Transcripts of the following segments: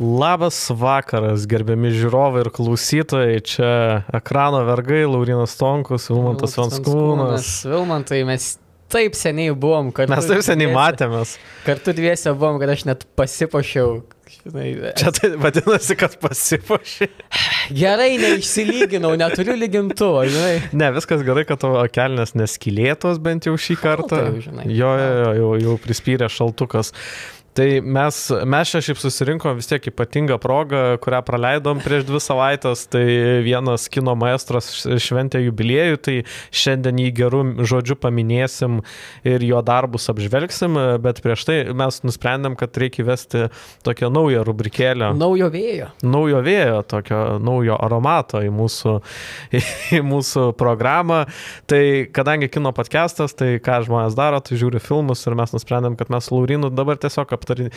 Labas vakaras, gerbiami žiūrovai ir klausytojai. Čia ekrano vergai, Laurinas Tonkus, Vilmantas Vanskūnas. Vilmantai, mes taip seniai buvom, kad... Mes taip seniai dviese, matėmės. Kartu dviese buvom, kad aš net pasipošiau. Žinai, Čia tai vadinasi, kad pasipošiai. Gerai, neišsilyginau, neturiu lygintuvo, žinai. Ne, viskas gerai, kad tavo kelnes neskilėtos bent jau šį kartą. Šaltai, žinai. Jo, jo, jo, jau, jau prispyrė šaltukas. Tai mes, mes čia šiaip susirinkom vis tiek ypatingą progą, kurią praleidom prieš dvi savaitės, tai vienas kino maestras šventė jubiliejų, tai šiandien jį gerų žodžių paminėsim ir jo darbus apžvelgsim, bet prieš tai mes nusprendėm, kad reikia įvesti tokią naują rubrikėlę. Naujo vėjo. Naujo vėjo, tokio naujo aromato į mūsų, į mūsų programą. Tai kadangi kino podcastas, tai ką žmonės daro, tai žiūri filmus ir mes nusprendėm, kad mes Laurinu dabar tiesiog start in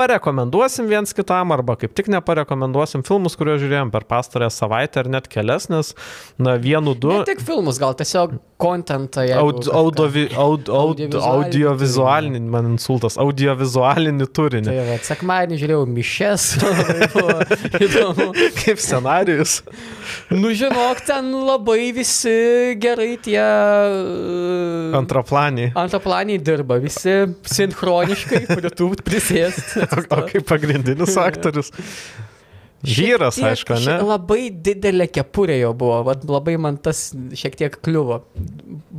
Parekomenduosim viens kitam arba kaip tik neparekomenduosim filmus, kuriuos žiūrėjom per pastarąją savaitę ar net kelias, nes na, vienu, du. Ne tik filmus, gal tiesiog kontentą. Aud, audovi, aud, aud, audiovizualinį, man insultas, audiovizualinį turinį. Tai va, sekmadienį žiūrėjau mišes, įdomu. Kaip scenarius. Nu, žinok, ten labai visi gerai tie... Antraplaniai. Antraplaniai dirba, visi sinchroniškai, prie tų prisėsti. O, o kaip pagrindinis aktorius? Vyras, tiek, aišku, ne? Labai didelė kepurė jo buvo, vat, labai man tas šiek tiek kliuvo.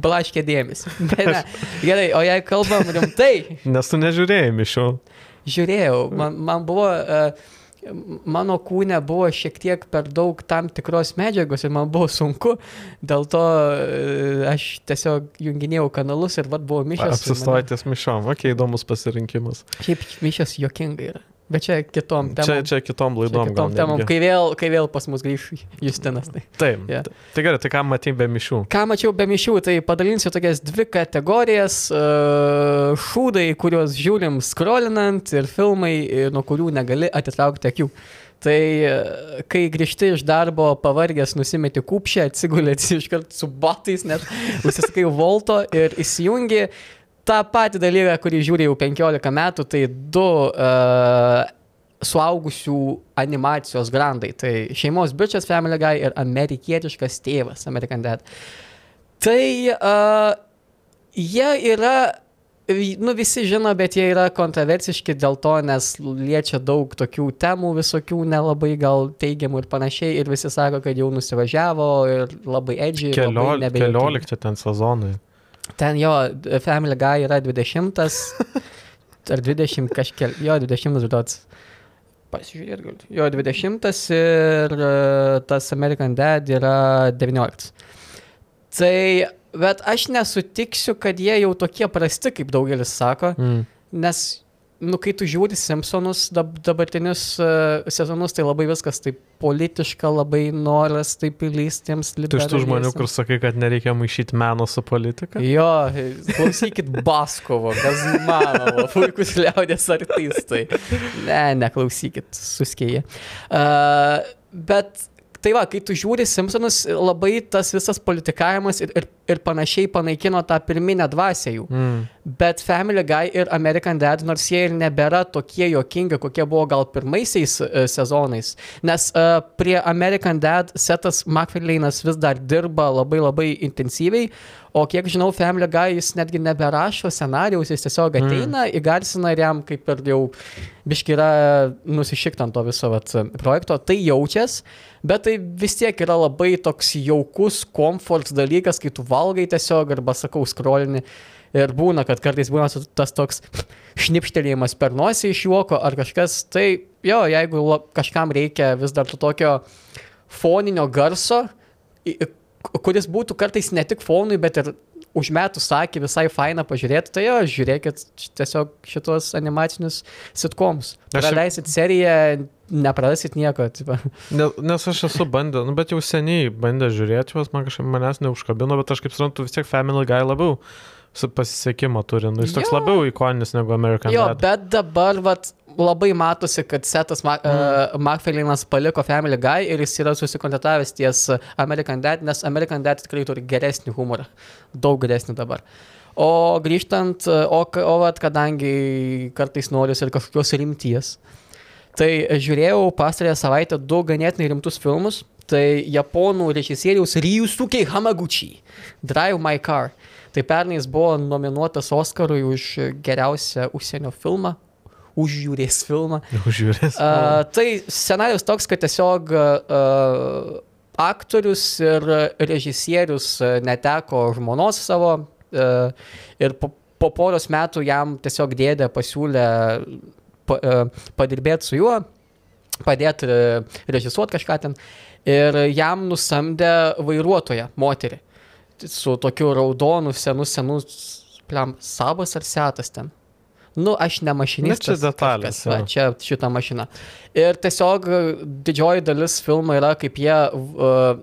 Blaškė dėmesį. Bet ne, gerai, o jei kalbam rimtai. Nes tu nežiūrėjai mišių. Žiūrėjau, man, man buvo, uh, mano kūne buvo šiek tiek per daug tam tikros medžiagos ir man buvo sunku, dėl to uh, aš tiesiog junginėjau kanalus ir vad buvo mišęs. Apsistojęs mane... mišom, okei, okay, įdomus pasirinkimas. Šiaip mišęs jokingai yra. Bet čia kitom temom. Čia, čia kitom laidom. Čia kitom temom, kai vėl, kai vėl pas mus grįž Justinas. Tai. Taip. Yeah. Tai gerai, tai ką matai be mišių? Ką mačiau be mišių, tai padalinsiu tokias dvi kategorijas. Uh, šūdai, kuriuos žiūrim skrolinant ir filmai, nuo kurių negali atitraukti akių. Tai kai grįžti iš darbo pavargęs, nusimeti kupšę, atsigulėti iškart su batais, net užsisakai volto ir įsijungi tą patį dalyką, kurį žiūri jau 15 metų, tai du uh, suaugusių animacijos grandai. Tai šeimos bičias Family Guy ir amerikietiškas tėvas American Dad. Tai uh, jie yra, nu visi žino, bet jie yra kontroversiški dėl to, nes liečia daug tokių temų visokių, nelabai gal teigiamų ir panašiai. Ir visi sako, kad jau nusivažiavo ir labai edžiai. Keliol, Keliolikti ten sezonai. Ten jo Family Guy yra 20 ar 20 kažkiek, jo 20 duots. Pasižiūrėt gal. Jo 20 ir e, tas American Dad yra 19. Tai, bet aš nesutiksiu, kad jie jau tokie prasti, kaip daugelis sako, mm. nes nu, kai tu žiūri Simpsonus dab, dabartinius uh, sezonus, tai labai viskas taip politiška, labai noras taip įlystiems. Tu iš tų žmonių, kur sakai, kad nereikia maišyti meno su politika? Jo, klausykit Baskovo, kas mano, puikus liaudės artistai. Ne, neklausykit, suskėję. Uh, bet Tai va, kai tu žiūri Simpsonus, labai tas visas politikavimas ir, ir, ir panašiai panaikino tą pirminę dvasę jų. Mm. Bet Family Guy ir American Dad, nors jie ir nebėra tokie jokingi, kokie buvo gal pirmaisiais uh, sezonais. Nes uh, prie American Dad setas McFarlane'as vis dar dirba labai labai intensyviai, O kiek žinau, Family Guy jis netgi neberašo scenarijaus, jis tiesiog mm. ateina, mm. įgarsina ir jam kaip ir jau biški yra nusišikta ant to viso vat, projekto. Tai jaučias, bet tai vis tiek yra labai toks jaukus, komfort dalykas, kai tu valgai tiesiog arba sakau, skrolini. Ir būna, kad kartais būna tas toks šnipštelėjimas per nosį iš juoko ar kažkas. Tai jo, jeigu kažkam reikia vis dar to tokio foninio garso, kuris būtų kartais ne tik fonui, bet ir užmetus sakė visai faina pažiūrėti, tai jo, žiūrėkit tiesiog šitos animacinius sitcoms. Praleisit seriją, neprarasit nieko. Ne, nes aš esu bandęs, nu, bet jau seniai bandęs žiūrėti juos, man kažkaip manęs neužkabino, bet aš kaip suprantu, vis tiek Family Guy labiau pasisekimą turi. Nu, jis toks jo. labiau ikoninis negu American jo, Dad. Bet dabar vat, labai matosi, kad Setas Ma mm. uh, McFarlane'as paliko Family Guy ir jis yra susikontratavęs ties American Dad, nes American Dad tikrai turi geresnį humorą. Daug geresnį dabar. O grįžtant, o, o vat, kadangi kartais noriu ir kažkokios rimties, Tai žiūrėjau pastarąją savaitę du ganėtinai rimtus filmus. Tai japonų režisieriaus Ryusuke Hamaguchi, Drive My Car. Tai pernai jis buvo nominuotas Oscarui už geriausią užsienio filmą, užjūrės filmą. Užžiūrės. Uh, tai scenarius toks, kad tiesiog uh, aktorius ir režisierius neteko žmonos savo uh, ir po, po poros metų jam tiesiog dėdė pasiūlė pa, uh, padirbėti su juo, padėti uh, režisuoti kažką ten. Ir jam nusamdė vairuotoją, moterį, su tokiu raudonu, senu, senu, pliam, sabas ar setas ten. Nu, aš ne mašinistas. Na, čia detalės, kažkas, Va, čia šita mašina. Ir tiesiog e, didžioji dalis filmo yra, kaip jie uh,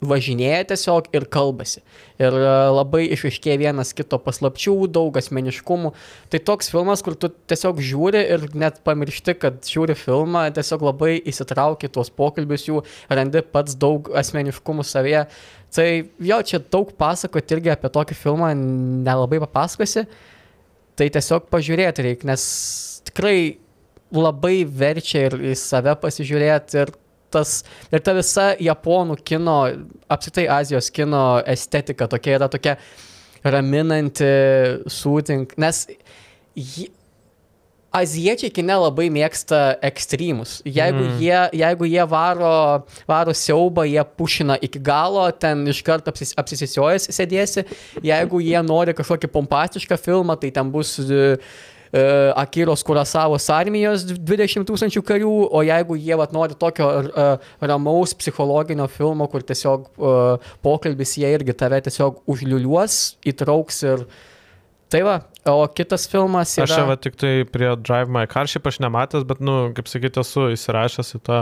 važinėja tiesiog ir kalbasi. Ir uh, labai išaiškėja vienas kito paslapčių, daug asmeniškumų. Tai toks filmas, kur tu tiesiog žiūri ir net pamiršti, kad žiūri filmą, tiesiog labai įsitrauki tuos pokalbius jų, randi pats daug asmeniškumų savyje. Tai jo, čia daug pasakoti irgi apie tokį filmą nelabai papasakosi. Tai tiesiog pažiūrėti reikia, nes tikrai labai verčia ir į save pasižiūrėti ir, tas, ir ta visa japonų kino, apsitai Azijos kino estetika tokia yra tokia raminanti, sūtink, nes aziečiai kine labai mėgsta ekstremus. Jeigu, Mm. jie, jeigu jie varo, varo siaubą, jie pušina iki galo, ten iš karto apsis, apsisisiojęs sėdėsi. Jeigu jie nori kažkokį pompastišką filmą, tai ten bus uh, Akiros Kurasavos armijos 20 tūkstančių karių, o jeigu jie vat, nori tokio uh, ramaus psichologinio filmo, kur tiesiog uh, pokalbis jie irgi tave tiesiog užliuliuos, įtrauks ir tai va, o kitas filmas yra... Aš va tik tai prie Drive My Car, šiaip aš nematęs, bet, nu, kaip sakyti, esu įsirašęs į tą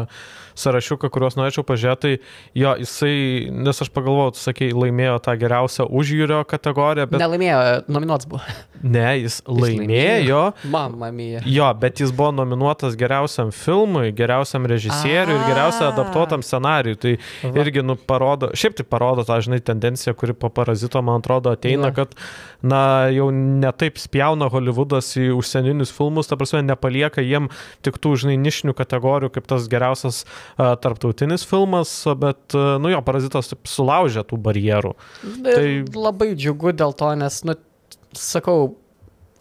sąrašiuką, kuriuos norėčiau pažiūrėti. Tai jo, jisai, nes aš pagalvojau, tu sakei, laimėjo tą geriausią užjūrio kategoriją, bet... Nelaimėjo, nominuotas buvo. Ne, jis laimėjo. Mamma mija. Jo, bet jis buvo nominuotas geriausiam filmui, geriausiam režisieriui ir geriausiam A. adaptuotam scenariui. Tai Va. irgi, nu, parodo, šiaip tai parodo tą, žinai, tendenciją, kuri po parazito, man atrodo, ateina, Jo. kad, na, jau netaip spjauna Hollywoodas į užsieninius filmus, ta prasme, nepalieka jiem tik tų, žinai, nišinių kategorijų, kaip tas geriausias uh, tarptautinis filmas, bet, uh, nu jo, parazitas taip sulaužė tų barjerų. Tai- labai džiugu dėl to, nes, nu, sakau,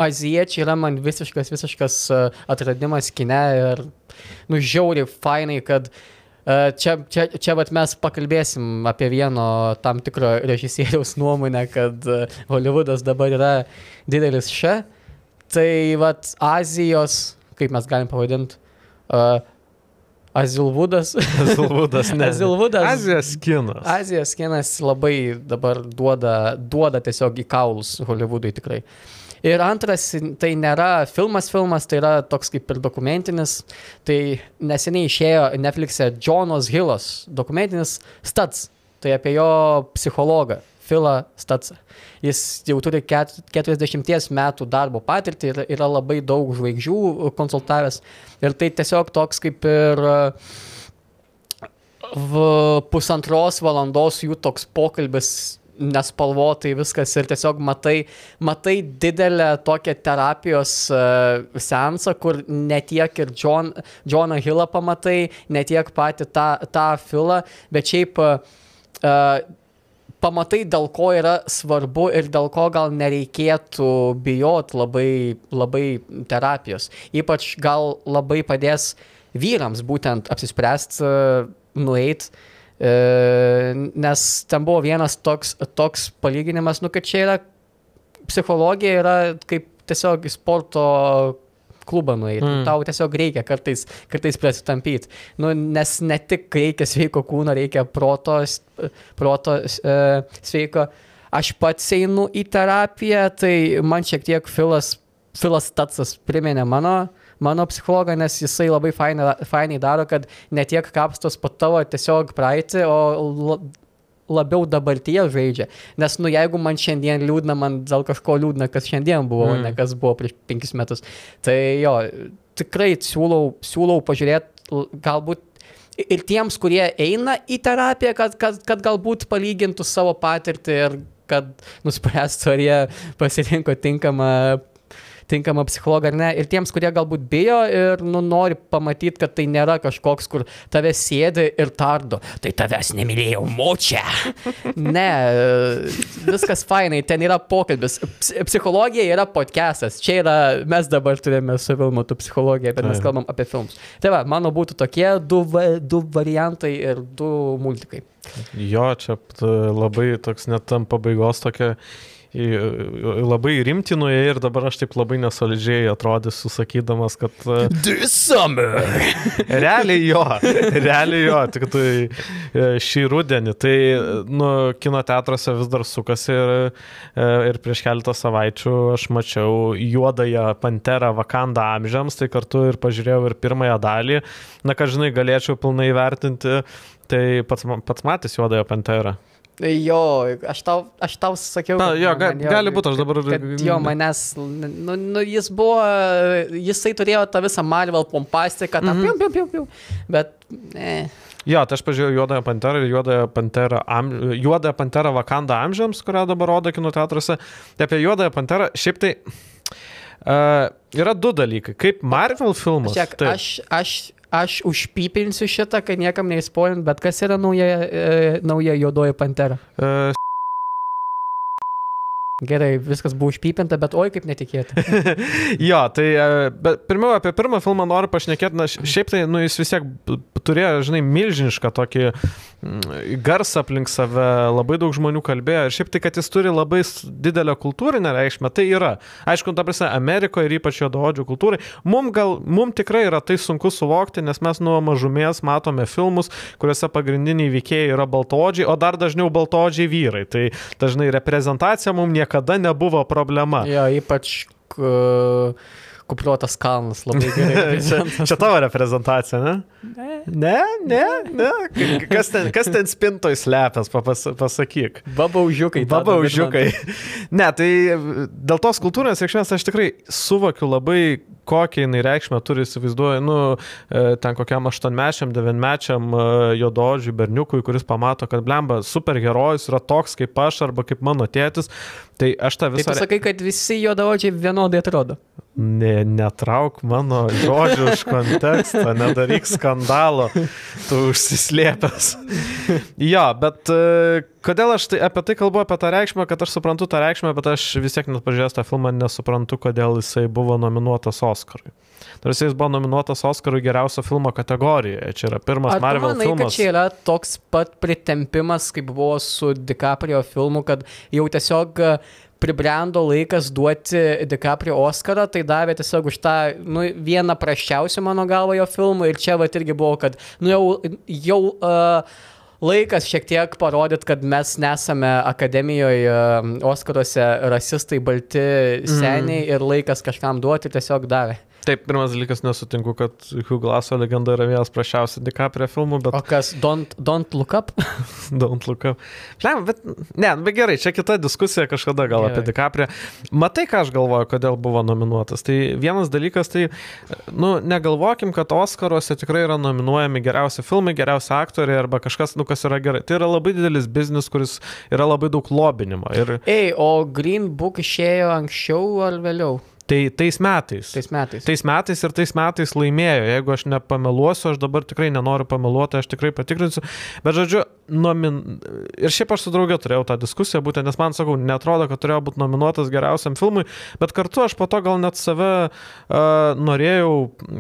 aziečiai yra man visiškas, visiškas uh, atradimas kine ir, nu, žiauriai fainai, kad uh, čia, čia, čia vat mes pakalbėsim apie vieno tam tikro režisieriaus nuomonę, kad uh, Hollywoodas dabar yra didelis še. Tai vat Azijos, kaip mes galim pavadinti, Azilvudas. Azilvudas, ne. Azilvudas. Azijos kinas. Azijos kinas labai dabar duoda, duoda tiesiog į kaulus Hollywoodui tikrai. Ir antras, tai nėra filmas filmas, tai yra toks kaip ir dokumentinis. Tai neseniai išėjo Netflix'e Jonas Hillas, dokumentinis Stats. Tai apie jo psichologą, Filą Statsą. Jis jau turi ket- 40 metų darbo patirtį ir yra labai daug žvaigždžių konsultavęs. Ir tai tiesiog toks kaip ir v pusantros valandos jų toks pokalbis nespalvotai viskas ir tiesiog matai, matai didelę tokią terapijos uh, sensą, kur ne tiek ir John, Johną Hillą pamatai, ne tiek patį tą, tą filą, bet šiaip uh, pamatai, dėl ko yra svarbu ir dėl ko gal nereikėtų bijot labai, labai terapijos. Ypač gal labai padės vyrams būtent apsispręsti, uh, nueit. Uh, nes ten buvo vienas toks, toks palyginimas, nu, kad čia yra psichologija yra kaip tiesiog sporto klubą nueiti. Mm. Tau tiesiog reikia kartais, kartais prisitampyti. Nu, nes ne tik reikia sveiko kūno, reikia proto, proto e, sveiko. Aš pats einu į terapiją, tai man šiek tiek Filas, Filas Tatsas priminė mano, mano psichologą, nes jisai labai fainai, fainai daro, kad ne tiek kapstos po tavo tiesiog praeitį, o labiau dabartyje žaidžia. Nes, nu, jeigu man šiandien liūdna, man dėl kažko liūdna, kas šiandien buvo, Mm. ne kas buvo prieš penkis metus. Tai jo, tikrai siūlau, siūlau pažiūrėti, galbūt ir tiems, kurie eina į terapiją, kad, kad, kad galbūt palygintų savo patirtį ir kad nuspręstų, ar jie pasirinko tinkamą, tinkamą psichologą ar ne. Ir tiems, kurie galbūt bijo ir nu, nori pamatyti, kad tai nėra kažkoks, kur tave sėdi ir tardo. Tai tavęs nemylėjau, močia. Ne, viskas fainai, ten yra pokalbis. Psichologija yra podcastas. Čia yra, mes dabar turime su Vilmatu psichologiją, bet mes kalbam apie filmus. Tai va, mano būtų tokie du, du variantai ir du multikai. Jo, čia labai toks net tam pabaigos tokia labai rimtinoje ir dabar aš taip labai nesolidžiai atrodysiu, sakydamas, kad... E, This summer. realiai jo, realiai jo, tik tai e, šį rudenį. Tai, nu, kino teatruose vis dar sukasi ir, e, ir prieš keletą savaičių aš mačiau juodąją panterą Vakanda amžiams, tai kartu ir pažiūrėjau ir pirmąją dalį. Na, ką žinai, galėčiau pilnai vertinti, tai pats, pats matys juodąją panterą. Jo, aš tau, aš tau sakiau. Na, jo, ga, jo, gali būti, aš dabar. Kad, jo, manęs, nu, nu, jis buvo, jisai turėjo tą visą Marvel pompastiką, tą mm -hmm. piu, piu, piu, piu. Bet, ne. Jo, tai aš pažiūrėjau Juodąją panterą ir Juodąją panterą, am, Juodąją panterą Vakanda amžiams, kurią dabar rodo kino teatruose. Tai apie Juodąją panterą, šiaip tai uh, yra du dalykai. Kaip Marvel filmas. Žiūrėk, tai... aš, aš aš užpypinsiu šitą, kad niekam neįspoilint, bet kas yra nauja, e, nauja juodoji pantera? E, Gerai, viskas buvo užpypinta, bet oi kaip netikėta. jo, tai e, pirmiau apie pirmą filmą noriu pašnekėti, na šiaip tai, nu, jis vis tiek turėjo, žinai, milžinišką tokį garsą aplink save, labai daug žmonių kalbėjo ir šiaip tai, kad jis turi labai didelę kultūrinę reikšmę, tai yra. Aišku, ta prasme, Amerikoje ir ypač jo doodžių kultūrai, mums gal, mums tikrai yra tai sunku suvokti, nes mes nuo mažumės matome filmus, kuriuose pagrindiniai veikėjai yra baltodžiai, o dar dažniau baltodžiai vyrai. Tai dažnai reprezentacija mums niekada nebuvo problema. Jo, ypač uh, kupliuotas kalnas, labai gerai. čia, čia tavo reprezentacija, ne? Ne. Ne, ne, ne. Kas ten, kas ten spintoj slepias, papas, pasakyk. Babaužiukai. Babaužiukai. Ne, tai dėl tos kultūrinės reikšmės aš tikrai suvokiu labai, kokią jinai reikšmę turi įsivaizduoju, nu, e, ten kokiam aštuonmečiam, devinmečiam e, jodožiui berniukui, kuris pamato, kad blemba superherojus yra toks kaip aš arba kaip mano tėtis. Tai aš tą visą... Tai sakai, kad visi jodaodžiai vienodai atrodo ne, netrauk mano žodžių iš konteksto, nedaryk skandalo, tu užsislėpęs. jo, bet e, kodėl aš tai, apie tai kalbu, apie tą reikšmę, kad aš suprantu tą reikšmę, bet aš vis tiek net pažiūrėjęs tą filmą nesuprantu, kodėl jisai buvo nominuotas Oscarui. Tarsi jis buvo nominuotas Oscarui geriausio filmo kategorijoje. Čia yra pirmas Ar Marvel manai, filmas. Čia yra toks pat pritempimas, kaip buvo su DiCaprio filmu, kad jau tiesiog uh, pribrendo laikas duoti DiCaprio Oscarą, tai davė tiesiog už tą nu, vieną praščiausių mano galvo jo filmų ir čia va irgi buvo, kad nu, jau, jau uh, laikas šiek tiek parodyt, kad mes nesame akademijoje, Oskaruose rasistai, balti, seniai mm. ir laikas kažkam duoti tiesiog davė. Taip, pirmas dalykas, nesutinku, kad Hugh Glasso legenda yra vienas prašiausių DiCaprio filmų, bet... O kas, Don't, don't Look Up? don't Look Up. Žinai, bet, ne, bet gerai, čia kita diskusija kažkada gal gerai. apie DiCaprio. Matai, ką aš galvoju, kodėl buvo nominuotas. Tai vienas dalykas, tai, nu, negalvokim, kad Oscaruose tikrai yra nominuojami geriausi filmai, geriausi aktoriai arba kažkas, nu, kas yra gerai. Tai yra labai didelis biznis, kuris yra labai daug lobinimo. Ir... Ei, o Green Book išėjo anksčiau ar vėliau? Tai tais metais. Tais metais. Tais metais ir tais metais laimėjo. Jeigu aš nepameluosiu, aš dabar tikrai nenoriu pameluoti, aš tikrai patikrinsiu. Bet žodžiu, nomin... ir šiaip aš su draugė turėjau tą diskusiją, būtent nes man sakau, netrodo, kad turėjo būti nominuotas geriausiam filmui, bet kartu aš po to gal net save uh, norėjau,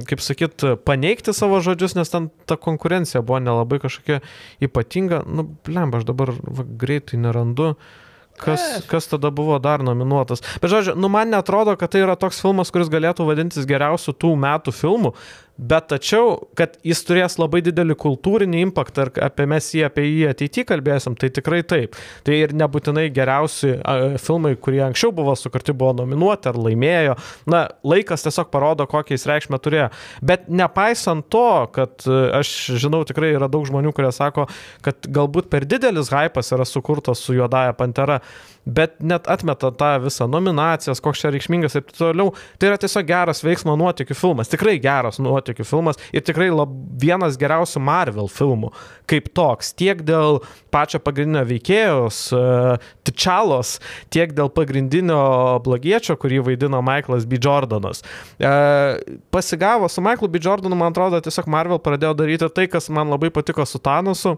kaip sakyt, paneigti savo žodžius, nes ten ta konkurencija buvo nelabai kažkokia ypatinga. Nu, lemba, aš dabar va, greitai nerandu. Uh, Kas, kas tada buvo dar nominuotas? Bet žodžiu, nu man netrodo, kad tai yra toks filmas, kuris galėtų vadintis geriausių tų metų filmų, Bet tačiau, kad jis turės labai didelį kultūrinį impaktą ir apie mes jį apie jį ateityje kalbėsim, tai tikrai taip. Tai ir nebūtinai geriausi filmai, kurie anksčiau buvo sukurti, buvo nominuoti ar laimėjo. Na, laikas tiesiog parodo, kokią jis reikšmę turėjo. Bet nepaisant to, kad uh, aš žinau, tikrai yra daug žmonių, kurie sako, kad galbūt per didelis hypas yra sukurtas su Juodaja Pantera, bet net atmeta tą visą nominacijas, koks čia reikšmingas ir taip toliau. Tai yra tiesiog geras veiksmo nuotikių filmas, tikrai geras nuotikių filmas ir tikrai lab, vienas geriausių Marvel filmų kaip toks. Tiek dėl pačio pagrindinio veikėjos, uh, Tičalos, tiek dėl pagrindinio blogiečio, kurį vaidino Michaelas B. Jordanas. Uh, pasigavo su Michaelu B. Jordanu, man atrodo, tiesiog Marvel pradėjo daryti tai, kas man labai patiko su Thanosu.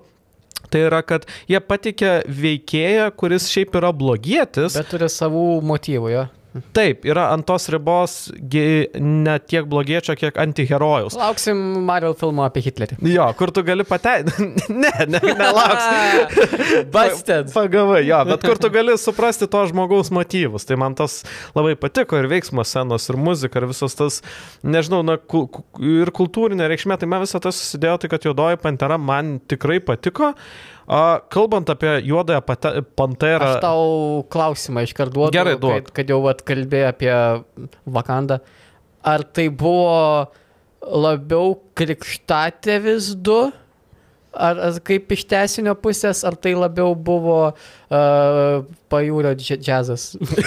Tai yra, kad jie patikė veikėją, kuris šiaip yra blogietis. Bet turi savų motyvų, jo. Taip, yra ant tos ribos ne tiek blogiečio, kiek antiherojus. Lauksim Marvel filmo apie Hitlerį. Jo, kur tu gali pateisinti. ne, ne, nelauks. Busted. Pagavai, jo, bet kur tu gali suprasti to žmogaus motyvus. Tai man tas labai patiko ir veiksmo scenos, ir muzika, ir visas tas, nežinau, na, ir kultūrinė reikšmė. Tai man visą tas susidėjo, tai kad juodoji pantera man tikrai patiko. A, kalbant apie juodąją panterą. Aš tau klausimą iškart duodu. Gerai, duok. Kad, kad jau vat kalbėjai apie Vakandą. Ar tai buvo labiau krikštatėvis 2? Ar, ar kaip iš tesinio pusės, ar tai labiau buvo uh, pajūrio dž- džiazas?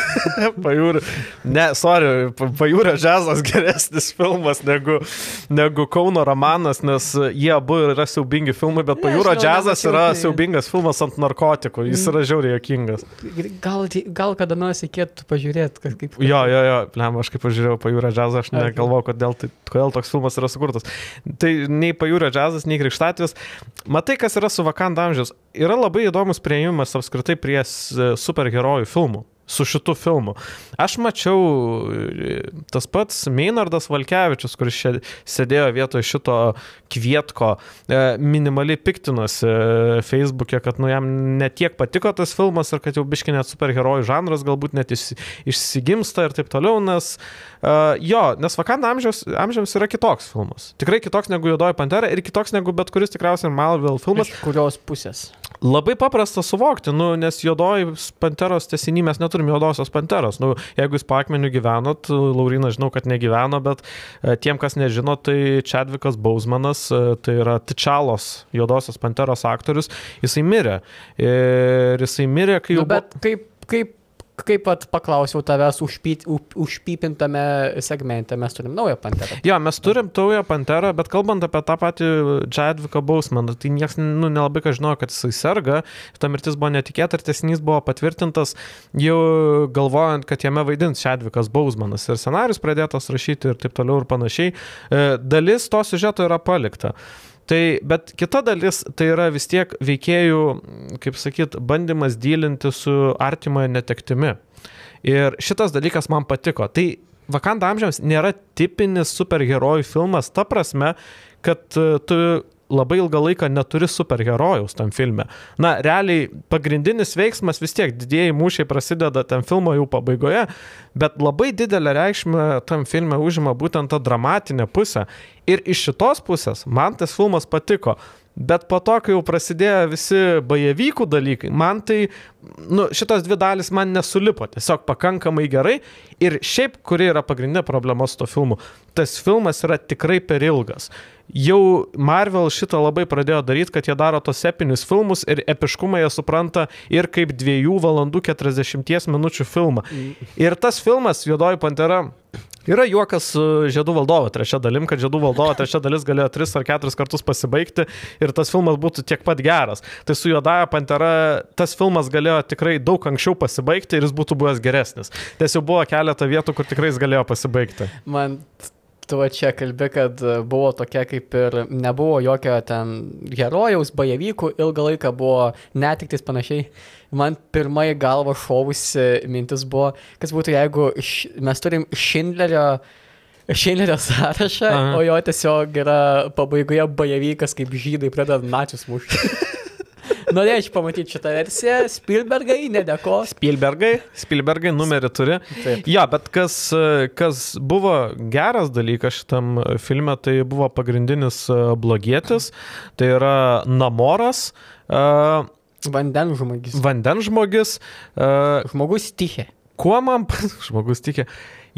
Pajūrio. Ne, sorry, pa- pajūrio džiazas geresnis filmas negu, negu Kauno romanas, nes jie abu yra siaubingi filmai, bet pajūrio džiazas yra tai- siaubingas filmas ant narkotikų. Jis yra žiauriai jokingas. Gal, gal kada nors reikėtų pažiūrėti, kad kaip... Jo, jo, jo, plem, aš kaip pažiūrėjau pajūrio džiazą, aš negalvoju, kodėl, tai, kodėl toks filmas yra sukurtas. Tai nei pajūrio džiazas, nei krikštatvis. Matai, kas yra su Vakanda amžiaus. Yra labai įdomus prieimas apskritai prie s- superherojų filmų. Su šitu filmu. Aš mačiau e, tas pats Meinardas Valkevičius, kuris čia sėdėjo vietoje šito kvietko, e, minimaliai piktinosi e, Facebook'e, kad nu, jam netiek patiko tas filmas ir kad jau biški net superherojų žanras galbūt net išsi- išsigimsta ir taip toliau, nes uh, jo, nes Vakanda amžiaus, amžiams yra kitoks filmas. Tikrai kitoks negu Juodoji Pantera ir kitoks negu bet kuris tikriausiai Marvel filmas. Iš kurios pusės? Labai paprasta suvokti, nu, nes juodoji panteros tesinį mes neturim juodosios panteros. Nu, jeigu jūs pakmeniu gyvenot, Laurina žinau, kad negyveno, bet e, tiem, kas nežino, tai Čedvikas Bausmanas, e, tai yra Tičalos juodosios panteros aktorius, jisai mirė. Ir jisai mirė, kai jau... Nu, bet kaip, kaip, kaip pat paklausiau tavęs užpyt, užpypintame segmente, mes turim naują panterą. Jo, mes turim taują panterą, bet kalbant apie tą patį Jadviką Bausmaną, tai niekas nu, nelabai ką žinojo, kad jisai serga, ta mirtis buvo netikėta ir tesinys buvo patvirtintas jau galvojant, kad jame vaidins Jadvikas Bausmanas ir scenarius pradėtas rašyti ir taip toliau ir panašiai. E, Dalis to siužeto yra palikta. Tai, bet kita dalis tai yra vis tiek veikėjų, kaip sakyt, bandymas dylinti su artimoje netektimi. Ir šitas dalykas man patiko. Tai Vakanda amžiams nėra tipinis superherojų filmas, ta prasme, kad e, tu labai ilgą laiką neturi superherojaus tam filme. Na, realiai pagrindinis veiksmas vis tiek didieji mūšiai prasideda tam filmo jau pabaigoje, bet labai didelę reikšmę tam filme užima būtent ta dramatinė pusė. Ir iš šitos pusės man tas filmas patiko. Bet po to, kai jau prasidėjo visi bajevykų dalykai, man tai, nu, šitos dvi dalis man nesulipo tiesiog pakankamai gerai. Ir šiaip, kuri yra pagrindinė problema su to filmu, tas filmas yra tikrai per ilgas. Jau Marvel šitą labai pradėjo daryti, kad jie daro tos epinius filmus ir epiškumą jie supranta ir kaip 2 valandų 40 minučių filmą. Ir tas filmas, Juodoji Pantera, Yra juokas su Žiedų valdovo trečia dalim, kad Žiedų valdovo trečia dalis galėjo tris ar keturis kartus pasibaigti ir tas filmas būtų tiek pat geras. Tai su Juodaja Pantera tas filmas galėjo tikrai daug anksčiau pasibaigti ir jis būtų buvęs geresnis. Nes jau buvo keletą vietų, kur tikrai jis galėjo pasibaigti. Man tu va čia kalbi, kad e, buvo tokia kaip ir nebuvo jokio ten herojaus, bajavykų, ilgą laiką buvo netiktis panašiai. Man pirmai galva šovusi mintis buvo, kas būtų, jeigu š, mes turim Šindlerio Šindlerio sąrašą, Aha. o jo tiesiog yra pabaigoje bajavykas, kaip žydai pradeda načius mušti. Norėčiau pamatyti šitą versiją. Spielbergai, nedėko. Spielbergai, Spielbergai numerį turi. Taip. Ja, bet kas, kas buvo geras dalykas šitam filme, tai buvo pagrindinis e, blogietis, tai yra Namoras, e, Vandenžmogis. vandenžmogis. e, Žmogus tichė. Kuo man, žmogus tikė,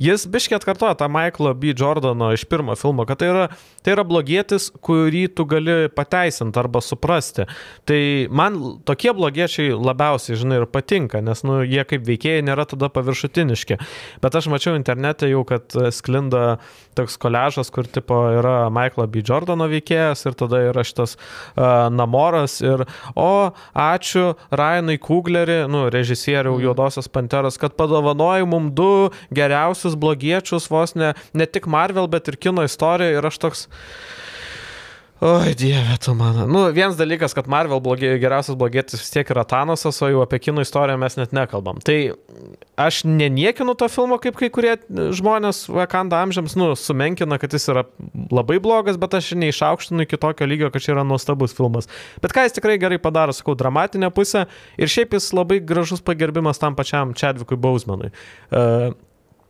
jis biškiai atkartoja tą Michaelo B. Jordano iš pirmo filmo, kad tai yra, tai yra blogietis, kurį tu gali pateisinti arba suprasti. Tai man tokie blogiečiai labiausiai, žinai, ir patinka, nes, nu, jie kaip veikėjai nėra tada paviršutiniški. Bet aš mačiau internete jau, kad sklinda toks koležas, kur tipo yra Michaelo B. Jordano veikėjas ir tada yra šitas uh, Namoras ir, o, ačiū Ryanai Kuglerį, nu, režisieriau Juodosios Panteros, kad padovanojo mum du geriausius blogiečius vos ne, ne tik Marvel, bet ir kino istorijoje ir aš toks... Oi, dieve, tu mano. Nu, vienas dalykas, kad Marvel blogi, geriausias blogietis vis tiek yra Thanosas, o jau apie kino istoriją mes net nekalbam. Tai aš neniekinu to filmo, kaip kai kurie žmonės Wakanda amžiams, nu, sumenkina, kad jis yra labai blogas, bet aš neišaukštinu iki tokio lygio, kad čia yra nuostabus filmas. Bet ką jis tikrai gerai padaro, sakau, dramatinę pusę ir šiaip jis labai gražus pagerbimas tam pačiam Chadvikui Bausmanui. Uh,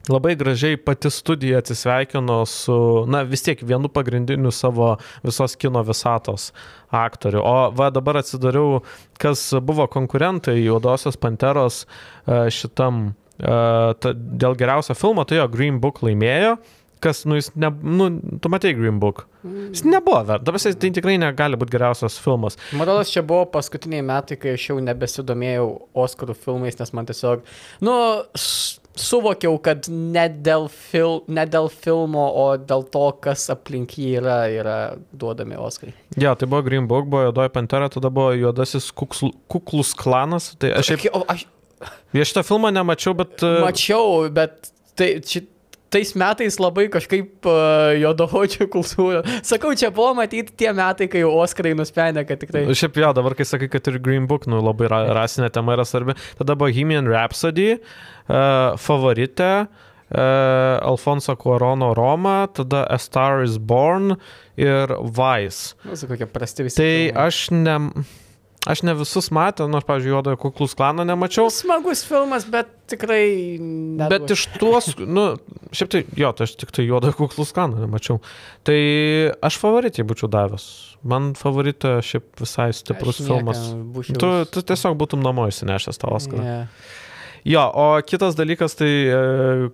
labai gražiai pati studija atsisveikino su, na vis tiek vienu pagrindiniu savo visos kino visatos aktoriu. O va dabar atsidariau, kas buvo konkurentai Juodosios Panteros šitam, dėl geriausio filmo, tai jo Green Book laimėjo kas, nu, jis, ne, nu, tu matei Green Book. Jis nebuvo dabar tai tikrai negali būti geriausias filmas. Atrodo, čia buvo paskutiniai metai, kai aš jau nebesidomėjau Oscarų filmais, nes man tiesiog, nu, suvokiau, kad ne dėl, fil, ne dėl filmo, o dėl to, kas aplink jį yra, yra duodami Oscarai. Ja, tai buvo Green Book, buvo Juodoji Pantera, tada buvo Juodasis kuksl, Kuklus klanas. Tai aš šiaip... Aš... Aš šitą filmą nemačiau, bet... E, Mačiau, bet tai, ši, tais metais labai kažkaip uh, jodohočio kultūra. Sakau, čia buvo matyti tie metai, kai Oskarai nusprendė, kad tikrai. Šiaip jo, dabar kai sakai, kad ir Green Book, nu labai ra rasinė tema yra svarbi. Tada Bohemian Rhapsody, uh, favorite. Uh, Alfonso Cuarono Roma, tada A Star is Born ir Vice. Nu, kokie prasti visi. Tai filmai. aš ne... Aš ne visus matęs, nors, pavyzdžiui, Juodojo kuklus klaną nemačiau. Smagus filmas, bet tikrai... Neduos. Bet iš tuos, nu, šiaip tai, jo, tai aš tik tai Juodojo kuklus klaną nemačiau. Tai aš favoritį būčiau davęs. Man favoritė šiaip visai stiprus aš filmas. Tu, tu tiesiog būtum namo įsinešęs tą Oscarą. Yeah. Jo, o kitas dalykas, tai e,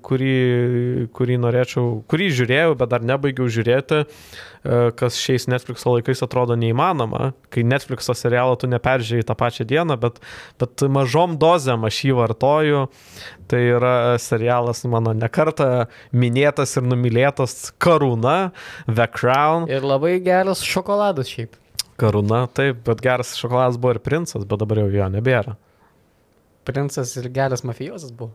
kurį, kurį norėčiau, kurį žiūrėjau, bet dar nebaigiau žiūrėti, e, kas šiais Netflix laikais atrodo neįmanoma, kai Netflix serialą tu neperžiūrėjai tą pačią dieną, bet, bet mažom dozėm aš jį vartoju. Tai yra serialas mano nekarta minėtas ir numylėtas Karūna, The Crown. Ir labai geras šokoladas šiaip. Karūna, taip, bet geras šokoladas buvo ir princas, bet dabar jau jo nebėra princas ir geras mafijosas buvo.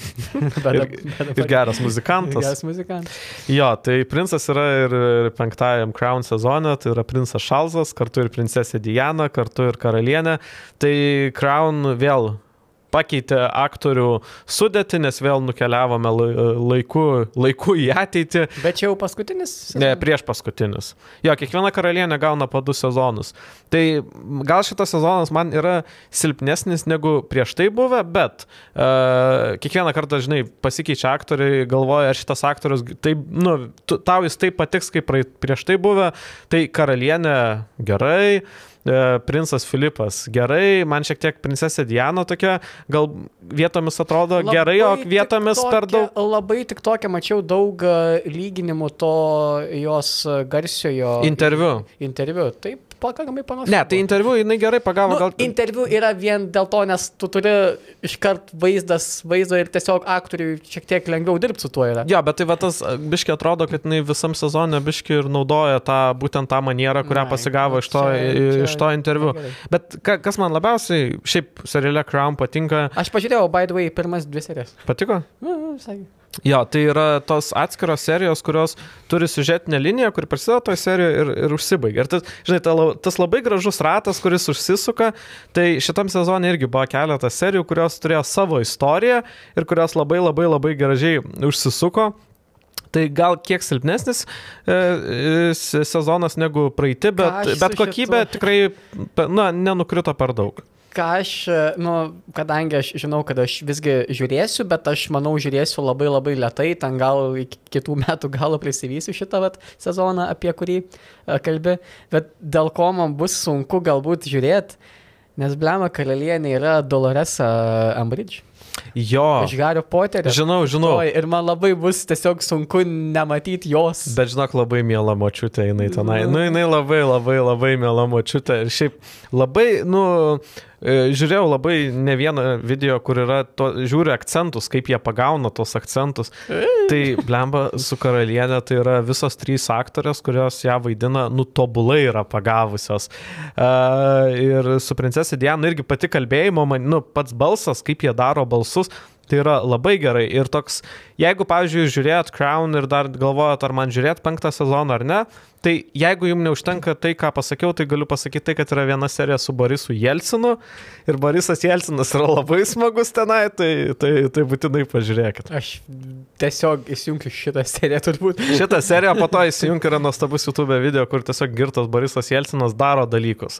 bet, ir, bet, ir geras muzikantas. Geras muzikantas. Jo, tai princas yra ir, ir penktajam Crown sezone, tai yra princas Šalzas, kartu ir princesė Diana, kartu ir karalienė. Tai Crown vėl pakeitė aktorių sudėtį, nes vėl nukeliavome laiku, laiku į ateitį. Bet čia jau paskutinis? Sezonas? Ne, prieš paskutinis. Jo, kiekviena karalienė gauna po du sezonus. Tai gal šitas sezonas man yra silpnesnis negu prieš tai buvę, bet uh, kiekvieną kartą, žinai, pasikeičia aktoriai, galvoja, ar šitas aktorius, taip, nu, tau jis taip patiks, kaip prieš tai buvę, tai karalienė gerai, E, princas Filipas gerai, man šiek tiek princesė Diana tokia, gal vietomis atrodo labai gerai, o vietomis tokia, per daug. Labai tik tokia, mačiau daug e, lyginimų to jos garsiojo interviu. Interviu, taip pakankamai panašu. Ne, tai interviu jinai gerai pagavo. Nu, gal... Interviu yra vien dėl to, nes tu turi iškart vaizdas, vaizdo ir tiesiog aktoriui šiek tiek lengviau dirbti su tuo yra. Jo, bet tai va tas biški atrodo, kad jinai visam sezonė biški ir naudoja tą, būtent tą manierą, kurią Na, pasigavo iš to, čia, iš to interviu. Gerai. Bet ka, kas man labiausiai šiaip seriale Crown patinka. Aš pažiūrėjau, by the way, pirmas dvi serijas. Patiko? Na, visai. Jo, tai yra tos atskiros serijos, kurios turi siužetinę liniją, kuri prasideda toje serijoje ir, ir užsibaigia. Ir tas, žinai, ta, tas labai gražus ratas, kuris užsisuka, tai šitam sezonė irgi buvo keletas serijų, kurios turėjo savo istoriją ir kurios labai labai labai gražiai užsisuko. Tai gal kiek silpnesnis e, e, sezonas negu praeiti, bet, bet kokybė tikrai na, nenukrito per daug ką aš, nu, kadangi aš žinau, kad aš visgi žiūrėsiu, bet aš manau žiūrėsiu labai labai lietai, ten gal iki kitų metų galo prisivysiu šitą vat, sezoną, apie kurį uh, kalbi, bet dėl ko man bus sunku galbūt žiūrėti, nes Blema karalienė yra Doloresa Ambridge. Jo. Iš Hario Poterio. Žinau, žinau. Oi, ir man labai bus tiesiog sunku nematyti jos. Bet žinok, labai mėla močiutė jinai tenai. Nu, jinai labai, labai, labai mėla močiutė. Ir šiaip labai, nu, e, žiūrėjau labai ne vieną video, kur yra, to, žiūriu akcentus, kaip jie pagauna tos akcentus. Tai blemba su karalienė, tai yra visos trys aktorės, kurios ją vaidina, nu, tobulai yra pagavusios. Uh, ir su princesė Diana irgi pati kalbėjimo, man, nu, pats balsas, kaip jie daro balsus, tai yra labai gerai. Ir toks, jeigu, pavyzdžiui, žiūrėt Crown ir dar galvojat, ar man žiūrėt penktą sezoną ar ne, tai jeigu jums neužtenka tai, ką pasakiau, tai galiu pasakyti tai, kad yra viena serija su Borisu Jelsinu ir Borisas Jelsinas yra labai smagus tenai, tai, tai, tai būtinai pažiūrėkit. Aš tiesiog įsijungiu šitą seriją turbūt. Šitą seriją po to įsijungi yra nuostabus YouTube video, kur tiesiog girtas Borisas Jelsinas daro dalykus.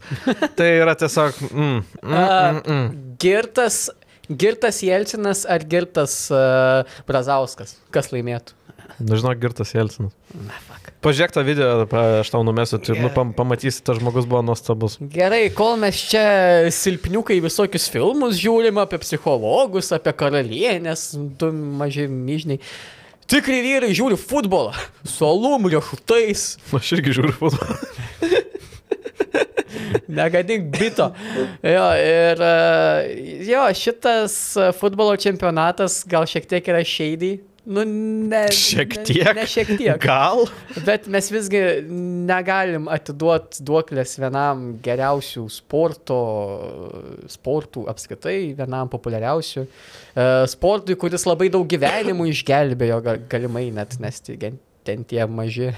Tai yra tiesiog... Mm, mm, mm, mm. Girtas, girtas Jelcinas ar girtas uh, Brazauskas? Kas laimėtų? Nežinau, Nu, girtas Jelsinas. Na, fuck. Pažiūrėk tą video, aš tau numesiu, tu nu, pam, pamatysi, tas žmogus buvo nuostabus. Gerai, kol mes čia silpniukai visokius filmus žiūrim apie psichologus, apie karalienės, du maži myžniai. Tikri vyrai žiūri futbolą su alum, riešutais, Aš irgi žiūriu futbolą. negadink bito. Jo, ir e, jo, šitas futbolo čempionatas gal šiek tiek yra šeidai. Nu, ne. Šiek ne- tiek? Ne šiek tiek. Gal? Bet mes visgi negalim atiduoti duoklės vienam geriausių sporto, sportų apskritai, vienam populiariausių. e, Sportui, kuris labai daug gyvenimų išgelbėjo, ga- galimai net, nes ten tie maži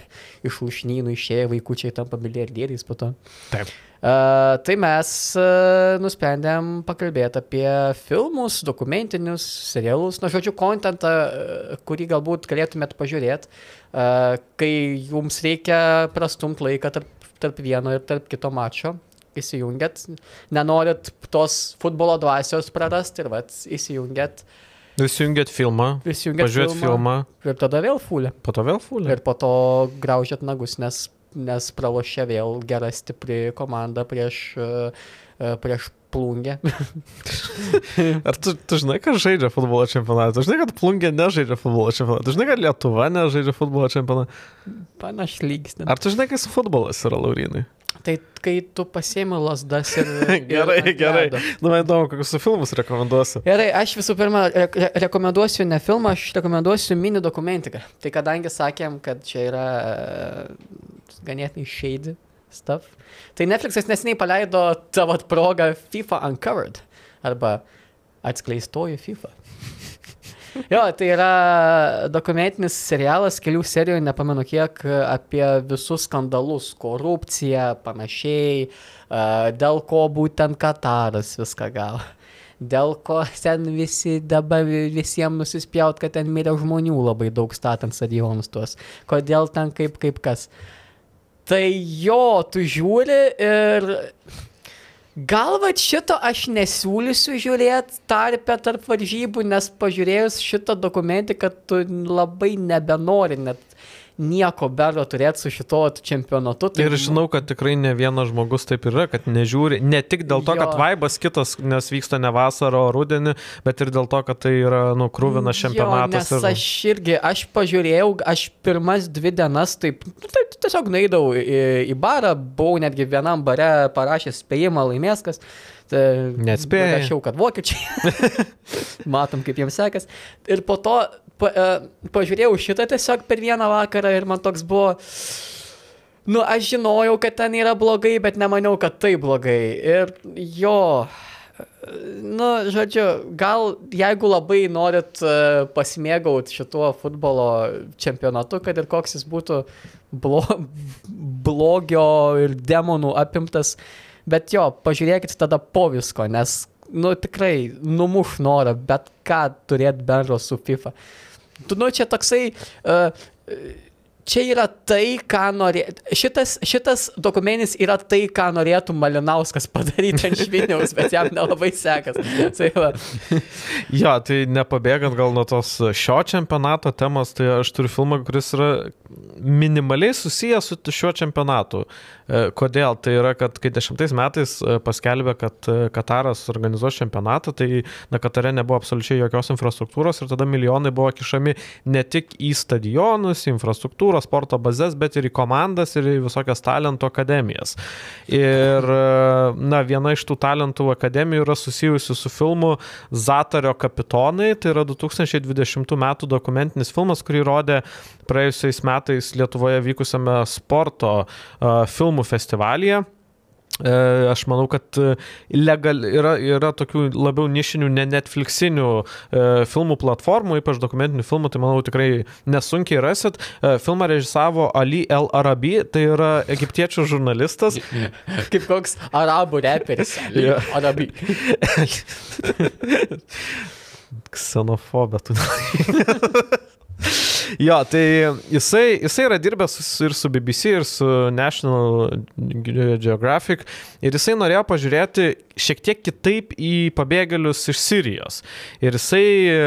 iš lūšnynų išėję vaikučiai tampa milijardieriais po to. Taip. Uh, tai mes uh, nusprendėm pakalbėti apie filmus, dokumentinius, serialus, na, žodžiu, kontentą, uh, kurį galbūt galėtumėt pažiūrėti, uh, kai jums reikia prastumti laiką tarp, tarp vieno ir tarp kito mačo. Įsijungiat, nenorit tos futbolo dvasios prarasti ir vat, įsijungiat, Įsijungėt filmą, įsijungiat pažiūrėt filmą, ir tada vėl fulė. po to vėl fulė. Ir po to graužėt nagus, nes, nes pralošė vėl gera stipri komanda prieš, prieš plungę. Ar tu, tu žinai, kas žaidžia futbolo čempionatą? Tu žinai, kad plungė nežaidžia futbolo čempionatą? Tu žinai, kad Lietuva nežaidžia futbolo čempionatą? Panaš lygis. Ar tu žinai, kas futbolas yra, Laurinai? Tai kai tu pasiemi lasdas ir... ir Gerai, ant gerai. Nu, man įdomu, kokius filmus rekomenduosi. Gerai, aš visų pirma re re rekomenduosiu ne filmą, aš rekomenduosiu mini dokumentiką. Tai kadangi sakėm, kad čia yra e, ganėtinai shady stuff, tai Netflixas nesiniai paleido tavo progą FIFA Uncovered arba atskleistoji FIFA. Jo, tai yra dokumentinis serialas, kelių serijų, nepamenu kiek, apie visus skandalus, korupciją, panašiai, dėl ko būtent Kataras viską gavo. Dėl ko ten visi dabar visiems nusispjaut, kad ten mirė žmonių labai daug statant stadionus tuos. Kodėl ten kaip, kaip kas. Tai jo, tu žiūri ir gal va šito aš nesiūlysiu žiūrėti tarpę tarp varžybų, nes pažiūrėjus šitą dokumentiką, tu labai nebenori net nieko bendro turėti su šito čempionatu. Tai Ir žinau, kad tikrai ne vienas žmogus taip yra, kad nežiūri. Ne tik dėl to, kad Jo. vaibas kitas, nes vyksta ne vasarą, o rudenį, bet ir dėl to, kad tai yra, nu, krūvinas čempionatas. Jo, nes aš irgi, aš pažiūrėjau, aš pirmas dvi dienas taip, nu, taip tiesiog naidau į, į barą, buvau netgi vienam bare parašęs spėjimą laimės kas. Tai Neatspėjai. Rašiau, kad vokiečiai. Matom, kaip jiems sekas. Ir po to pa, uh, pažiūrėjau šitą tiesiog per vieną vakarą ir man toks buvo... Nu, aš žinojau, kad ten yra blogai, bet nemaniau, kad tai blogai. Ir jo, nu, žodžiu, gal jeigu labai norit uh, pasimėgauti šituo futbolo čempionatu, kad ir koks jis būtų blo blogio ir demonų apimtas, bet jo, pažiūrėkit tada po visko, nes, nu, tikrai numuš norą, bet ką turėti bendro su FIFA. Tu, nu, čia toksai... Uh, čia yra tai, ką norėtų. Šitas, šitas dokumentinis yra tai, ką norėtų Malinauskas padaryti ant Šviniaus, bet jam nelabai sekas. Tai. Jo, tai nepabėgant gal nuo tos šio čempionato temos, tai aš turiu filmą, kuris yra minimaliai susijęs su šiuo čempionatu. E, Kodėl? Tai yra, kad kai dešimtais metais e, paskelbė, kad e, Kataras organizuos čempionatą, tai na, Katare nebuvo absoliučiai jokios infrastruktūros ir tada milijonai buvo kišami ne tik į stadionus, į infrastruktūrą, sporto bazės, bet ir į komandas ir į visokias talentų akademijas. Ir na, viena iš tų talentų akademijų yra susijusi su filmu Zatario kapitonai, tai yra 2020 m. dokumentinis filmas, kurį rodė praėjusiais metais Lietuvoje vykusiame sporto uh, filmų festivalyje. E, aš manau, kad legal, yra, yra tokių labiau nišinių, ne Netflixinių e, filmų platformų, ypač dokumentinių filmų, tai manau tikrai nesunkiai rasit. E, filmą režisavo Ali El Arabi, tai yra egiptiečių žurnalistas. Kaip koks arabų reperis. Ali Jo. Arabi. Ksenofobė, tu. jo, tai jisai, jisai yra dirbęs ir su BBC, ir su National Geographic, ir jisai norėjo pažiūrėti šiek tiek kitaip į pabėgėlius iš Sirijos. Ir jisai e,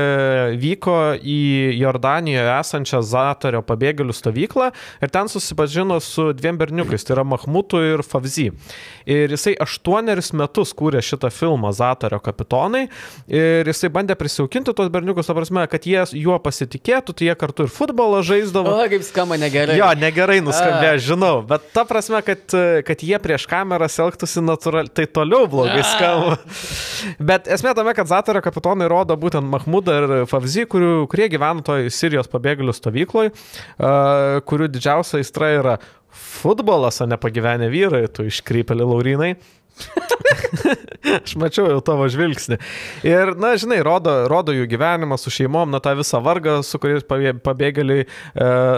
vyko į Jordanijoje esančią Zatario pabėgėlių stovyklą ir ten susipažino su dviem berniukais, tai yra Mahmutu ir Favzi. Ir jisai aštuonerius metus kūrė šitą filmą Zatario kapitonai ir jisai bandė prisijaukinti tos berniukus, ta prasme, kad jie juo pasitikėtų, tai jie kartu ir futbolą žaisdavo. O, kaip skamba negerai. Jo, negerai nuskambėjo, žinau, bet ta prasme, kad, kad jie prieš kamerą elgtųsi natūraliai, tai toliau blogai skamba. Bet esmė tame, kad Zatario kapitonai rodo būtent Mahmudą ir Favzi, kurių, kurie gyvena toj Sirijos pabėgėlių stovykloje, kurių didžiausia aistra yra futbolas, o ne pagyvenę vyrai, tu iškrypeli Laurinai. Aš mačiau jau tavo žvilgsnį. Ir, na, žinai, rodo, rodo jų gyvenimą su šeimom, na, tą visą vargą, su kuriais pabė- pabėgėliai e,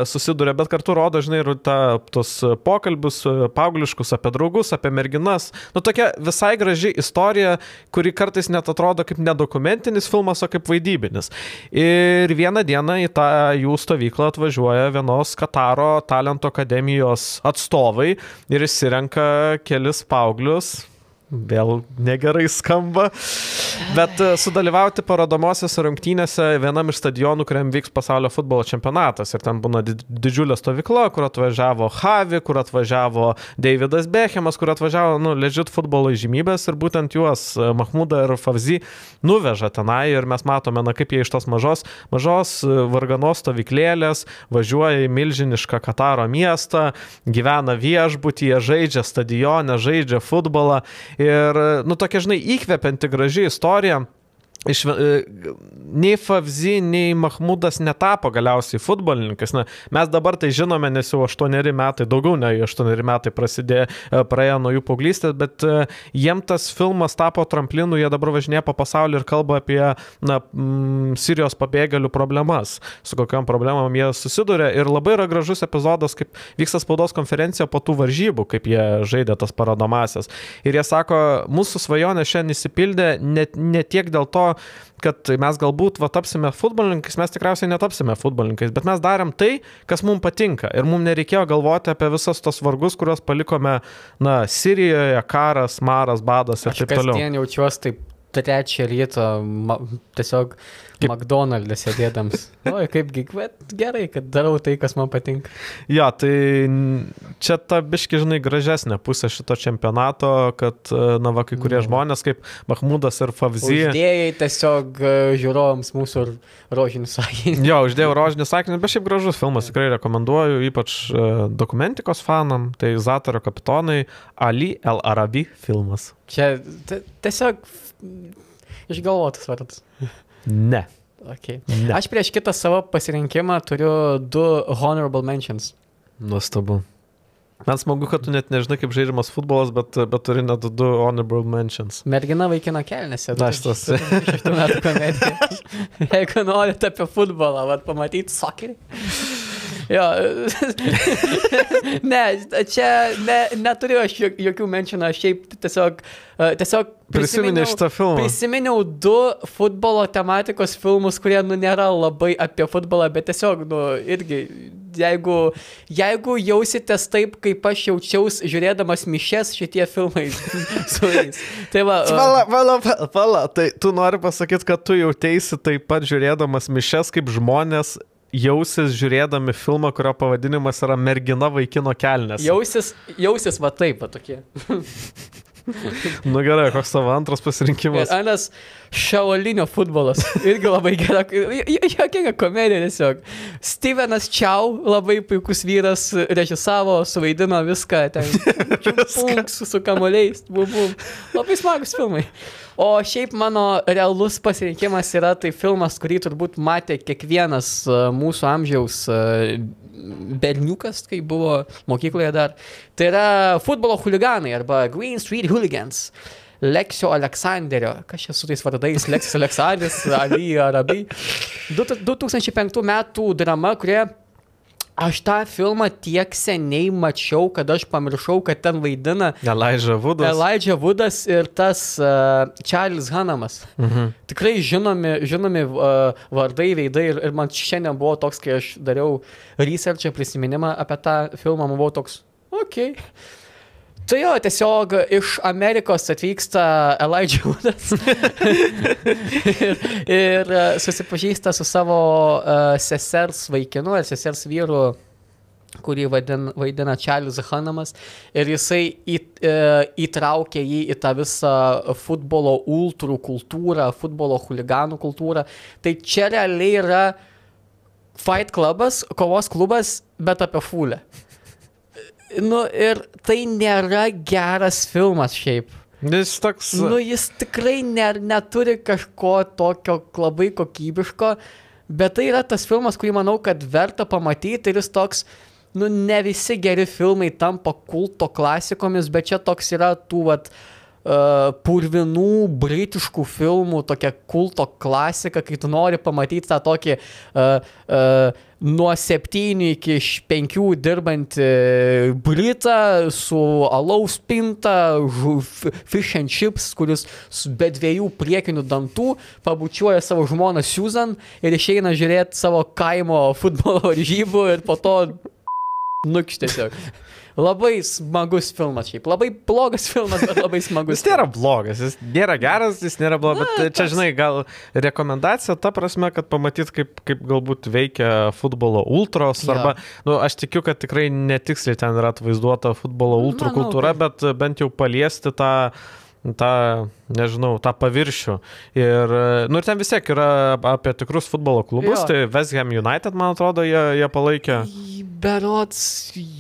susiduria, bet kartu rodo, žinai, ir tą, tos pokalbius e, paaugliškus apie draugus, apie merginas. Nu, tokia visai graži istorija, kuri kartais net atrodo kaip nedokumentinis filmas, o kaip vaidybinis. Ir vieną dieną į tą jų stovyklą atvažiuoja vienos Kataro talento akademijos atstovai ir išsirenka kelis paauglius. Vėl negerai skamba. Bet e, sudalyvauti parodomosiose rungtynėse vienam iš stadionų, kuriam vyks pasaulio futbolo čempionatas. Ir ten būna did- didžiulė stovykla, kur atvažiavo Havi, kur atvažiavo Davidas Bechemas, kur atvažiavo, nu, ležit futbolo įžymybės. Ir būtent juos e, Mahmuda ir Favzi nuveža tenai. Ir mes matome, na, kaip jie iš tos mažos, mažos e, varganos stovyklėlės važiuoja į milžinišką Kataro miestą, gyvena viešbutyje, žaidžia stadione, žaidžia futbolą. Ir, nu, tokia, žinai, įkvepianti graži istorija. Iš, e, nei Favzi, nei Mahmudas netapo galiausiai futbolininkais. Na, mes dabar tai žinome, nes jau 8 metai, daugiau nei 8 metai prasidėjo, e, praėjo nuo jų paauglystės, bet e, jiem tas filmas tapo tramplinu, jie dabar važinėja po pasaulį ir kalba apie na, mm, Sirijos pabėgėlių problemas, su kokiam problemam jie susiduria. Ir labai yra gražus epizodas, kaip vyksta spaudos konferencija po tų varžybų, kaip jie žaidė tas parodomasias. Ir jie sako, mūsų svajonė šiandien įsipildė ne, ne tiek dėl to, kad mes galbūt va, tapsime futbolininkais, mes tikriausiai netapsime futbolininkais, bet mes darėm tai, kas mums patinka. Ir mums nereikėjo galvoti apie visas tos vargus, kuriuos palikome, na, Sirijoje, karas, maras, badas ir Aš taip toliau. kasdien jaučiuosi taip trečią ryto, ma, tiesiog Kaip- McDonald's sėdėdams. Oi, kaipgi, bet gerai, kad darau tai, kas man patinka. Jo, tai čia ta biški, žinai, gražesnė pusė šito čempionato, kad, e, na, va, kai kurie Nu. žmonės kaip Mahmudas ir Favzi. Uždėjai tiesiog e, žiūrovams mūsų rožinį sakinį. Jo, uždėjau rožinį sakinį, bet šiaip gražus filmas, tikrai rekomenduoju, ypač e, dokumentikos fanam, tai Zatario kapitonai Ali El Arabi filmas. Čia tiesiog išgalvotas vardas. Ne. Okay. ne. Aš prieš kitą savo pasirinkimą turiu du honorable mentions. Nuostabu. Man smagu, kad tu net nežinai, kaip žaidžiamas futbolas, bet, bet turi net du honorable mentions. Mergina vaikino kelnėse. Na, šitas-. Jeigu norite apie futbolą, vat, pamatyti sokerį. Jo. ne, čia ne, neturiu aš jok- jokių menšinų, aš šiaip tiesiog, e, tiesiog prisiminiau- šitą filmą. Prisiminiau du futbolo tematikos filmus, kurie, nu, nėra labai apie futbolą, bet tiesiog, nu, irgi jeigu, jeigu jausitės taip, kaip aš jaučiausi žiūrėdamas mišes šitie filmai su jais. Tai va. uh, Pala, pala, pala, pala, tai tu nori pasakyti, kad tu jautėsi taip pat žiūrėdamas mišes, kaip žmonės jausis žiūrėdami filmą, kurio pavadinimas yra Mergina vaikino kelnes. Jausis, jausis va taip, va tokie. Nu gerai, koks tavo antras pasirinkimas? Ir Anas šaolinio futbolas. Irgi labai gera. Jokinga komedija tiesiog. Stevenas Čiau, labai puikus vyras, režisavo, suvaidino viską ten. Punk, su, kamuoliais. Bum. Labai smagus filmai. O šiaip mano realus pasirinkimas yra tai filmas, kurį turbūt matė kiekvienas e, mūsų amžiaus e, berniukas, kai buvo mokykloje dar. Tai yra futbolo huliganai arba Green Street Hooligans. Leksio Aleksanderio, kas čia su tais vardais, Leksis Aleksandris, Ali Arabi. Du- 2005 metų drama, kurie aš tą filmą tiek seniai mačiau, kad aš pamiršau, kad ten vaidina Elijah Woodas. Elijah Woodas ir tas uh, Charles Hanamas. Mhm. Tikrai žinomi, žinomi uh, vardai, veidai ir, ir man šiandien buvo toks, kai aš dariau researchą, prisiminimą apie tą filmą, man buvo toks, okei. Okay. Tai jo, tiesiog iš Amerikos atvyksta Elijah Woodas ir, ir e, susipažįsta su savo uh, sesers vaikinu ir sesers vyru kurį vaidina, vaidina Charles Hanamas, ir jisai į, e, įtraukė jį į tą visą futbolo ultrų kultūrą, futbolo huliganų kultūrą. Tai čia realiai yra Fight Clubas, kovos klubas, bet apie fulę. Nu ir tai nėra geras filmas šiaip. Jis toks. Nu, jis tikrai ne, neturi kažko tokio labai kokybiško, bet tai yra tas filmas, kurį manau, kad verta pamatyti ir jis toks, nu, ne visi geri filmai tampa kulto klasikomis, bet čia toks yra tų, vat, uh, purvinų britiškų filmų, tokia kulto klasika, kai tu nori pamatyti tą tokį uh, uh, nuo septynių iki š- penkių dirbantį Britą su alaus pinta, fish and chips, kuris be dviejų priekinių dantų pabučiuoja savo žmoną Susan ir išeina žiūrėti savo kaimo futbolo varžybų ir po to nukš tiesiog. Labai smagus filmas šiaip. Labai blogas filmas, bet labai smagus. Jis nėra blogas, jis nėra geras, jis nėra blogas, bet čia, toks- žinai, gal rekomendacija ta prasme, kad pamatyt, kaip, kaip galbūt veikia futbolo ultros, Jo. arba, nu, aš tikiu, kad tikrai netiksliai ten yra atvaizduota futbolo ultrų Manau, kultūra, bet bent jau paliesti tą tą, nežinau, tą paviršių. Ir, nu, ir ten vis tiek yra apie tikrus futbolo klubus, Jo. tai West Ham United, man atrodo, jie, jie palaikė. Berots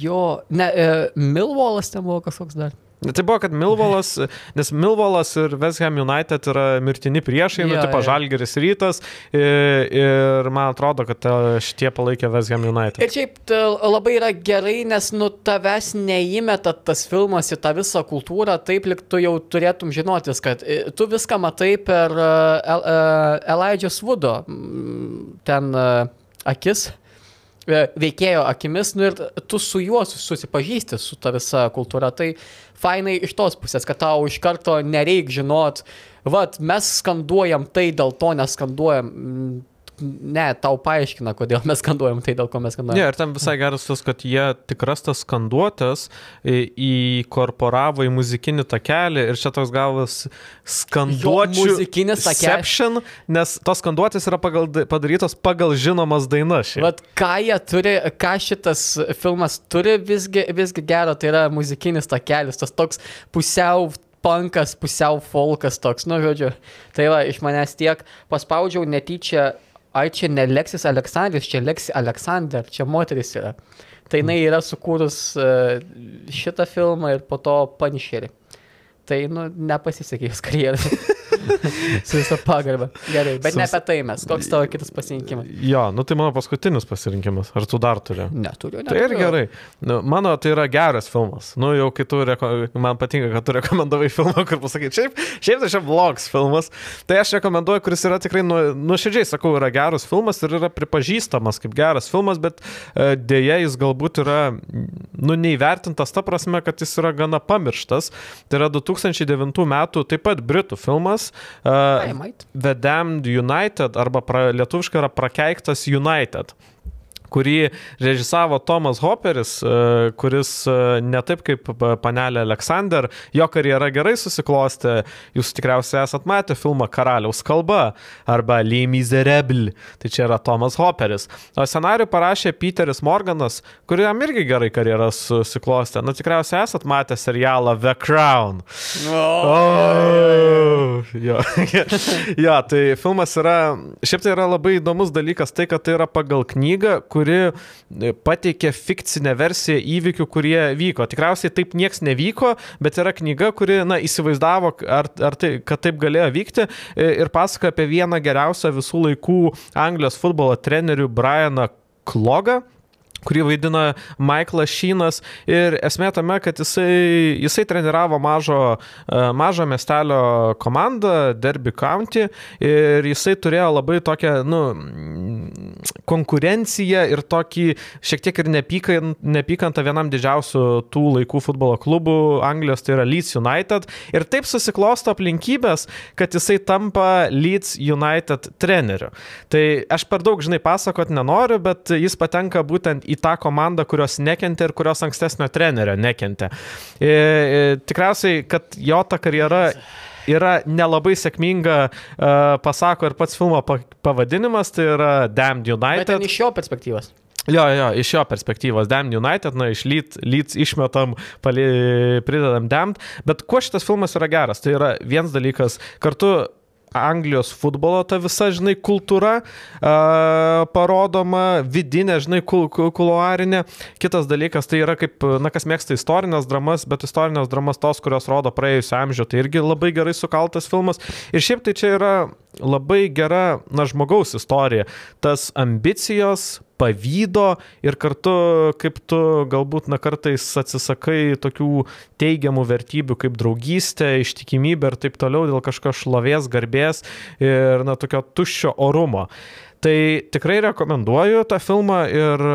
jo. Ne, e, Milvolas ten buvo kažkoks dar. Tai buvo, kad Milvolas, nes Milvolas ir West Ham United yra mirtini priešai, nu, Jo, tipo jo. Žalgeris rytas ir, ir man atrodo, kad e, šitie palaikė West Ham United. Ir šiaip labai yra gerai, nes nu tavęs neįmeta tas filmas į tą visą kultūrą, taip lik tu jau turėtum žinotis, kad e, tu viską matai per uh, Elijah's Woodo ten akis. E, veikėjo akimis, nu ir tu su juo sus- susipažįsti su ta visa kultūra. Tai fainai iš tos pusės, kad tau iš karto nereik žinot, vad, mes skanduojam tai, dėl to neskanduojam. Ne, tau paaiškina, kodėl mes skanduojam tai, dėl ko mes skanduojam. Ne, ir ten visai geras tas, kad jie tikras tas skanduotės į- įkorporavo į muzikinį takelį ir čia toks gavas skanduočių. Jo, muzikinis takelis. Nes tos skanduotės yra pagal, padarytos pagal žinomas dainas. Vat ką jie turi, ką šitas filmas turi visgi, visgi gero, tai yra muzikinis takelis, tas toks pusiau punkas, pusiau folkas toks, nu žodžiu. Tai va, iš manęs tiek paspaudžiau netyčia, ai čia ne Leksis Aleksandris, čia Leksi Aleksander, čia moteris yra. Tai jinai yra sukūrus uh, šitą filmą ir po to panišerį. Tai, nu, nepasisekė jos karjerai. Su visą pagarbą. Gerai, bet Su ne apie tai mes. Koks tavo kitas pasirinkimas? Jo, nu tai mano paskutinis pasirinkimas. Ar tu dar turi? Neturiu. Tai ir gerai. Nu, mano tai yra geras filmas. Nu, jau kitų, reko... man patinka, kad tu rekomendavai filmą, kur pasakai, šiaip, šiaip tai čia blogs filmas. Tai aš rekomenduoju, kuris yra tikrai, nu, nuoširdžiai sakau, yra geras filmas ir yra pripažįstamas kaip geras filmas, bet e, dėja jis galbūt yra, nu, neįvertintas ta prasme, kad jis yra gana pamirštas. Tai yra 2009 metų taip pat Britų filmas. Uh, mait. The Damned United arba pra, lietuviškai yra prakeiktas United kurį režisavo Tomas Hopperis, e, kuris e, ne taip kaip panelė Aleksandr, jo karjera gerai susiklostė, jūs tikriausiai esat matę filmą Karaliaus kalba arba Les Miserable, tai čia yra Tomas Hopperis. O scenarių parašė Peteris Morganas, kuriam irgi gerai karjera susiklostė. Na tikriausiai esat matę serialą The Crown. Oh, Oh, jo, jo, tai filmas yra, šiaip tai yra labai įdomus dalykas, tai kad tai yra pagal knygą, kuri pateikė fikcinę versiją įvykių, kurie vyko. Tikriausiai taip nieks nevyko, bet yra knyga, kuri, na, įsivaizdavo, ar, ar tai, kad taip galėjo vykti ir pasako apie vieną geriausią visų laikų Anglijos futbolo trenerių Brianą Klogą kurį vaidina Michaelas Šynas. Ir esmė tame, kad jisai, jisai treniravo mažo, e, mažo miestelio komandą, Derby County, ir jisai turėjo labai tokią, nu, konkurenciją ir tokį šiek tiek ir nepykantą vienam didžiausių tų laikų futbolo klubų Anglijos, tai yra Leeds United. Ir taip susiklosto aplinkybės, kad jisai tampa Leeds United treneriu. Tai aš per daug, žinai, pasakot nenoriu, bet jis patenka būtent į į tą komandą, kurios nekentė ir kurios ankstesnio trenerio nekentė. Ir, ir, tikriausiai, kad jo ta karjera yra nelabai sėkminga, uh, pasako ir pats filmo pavadinimas, tai yra Damned United. Bet iš jo perspektyvos. Jo, jo, iš jo perspektyvos Damned United, na, iš Leeds, Leeds išmetam, pali, pridedam Damned, bet kuo šitas filmas yra geras, tai yra vienas dalykas, kartu Anglijos futbolo ta visa, žinai, kultūra uh, parodoma, vidinė, žinai, kul kuluarinė. Kitas dalykas, tai yra kaip, na, kas mėgsta istorinės dramas, bet istorinės dramas tos, kurios rodo praėjusią amžių, tai irgi labai gerai sukaltas filmas. Ir šiaip tai čia yra labai gera, na, žmogaus istorija. Tas ambicijos, pavydo ir kartu, kaip tu galbūt, na, kartais atsisakai tokių teigiamų vertybių kaip draugystė, ištikimybė ir taip toliau dėl kažkokio šlovės, garbės ir, na, tokio tuščio orumo. Tai tikrai rekomenduoju tą filmą ir,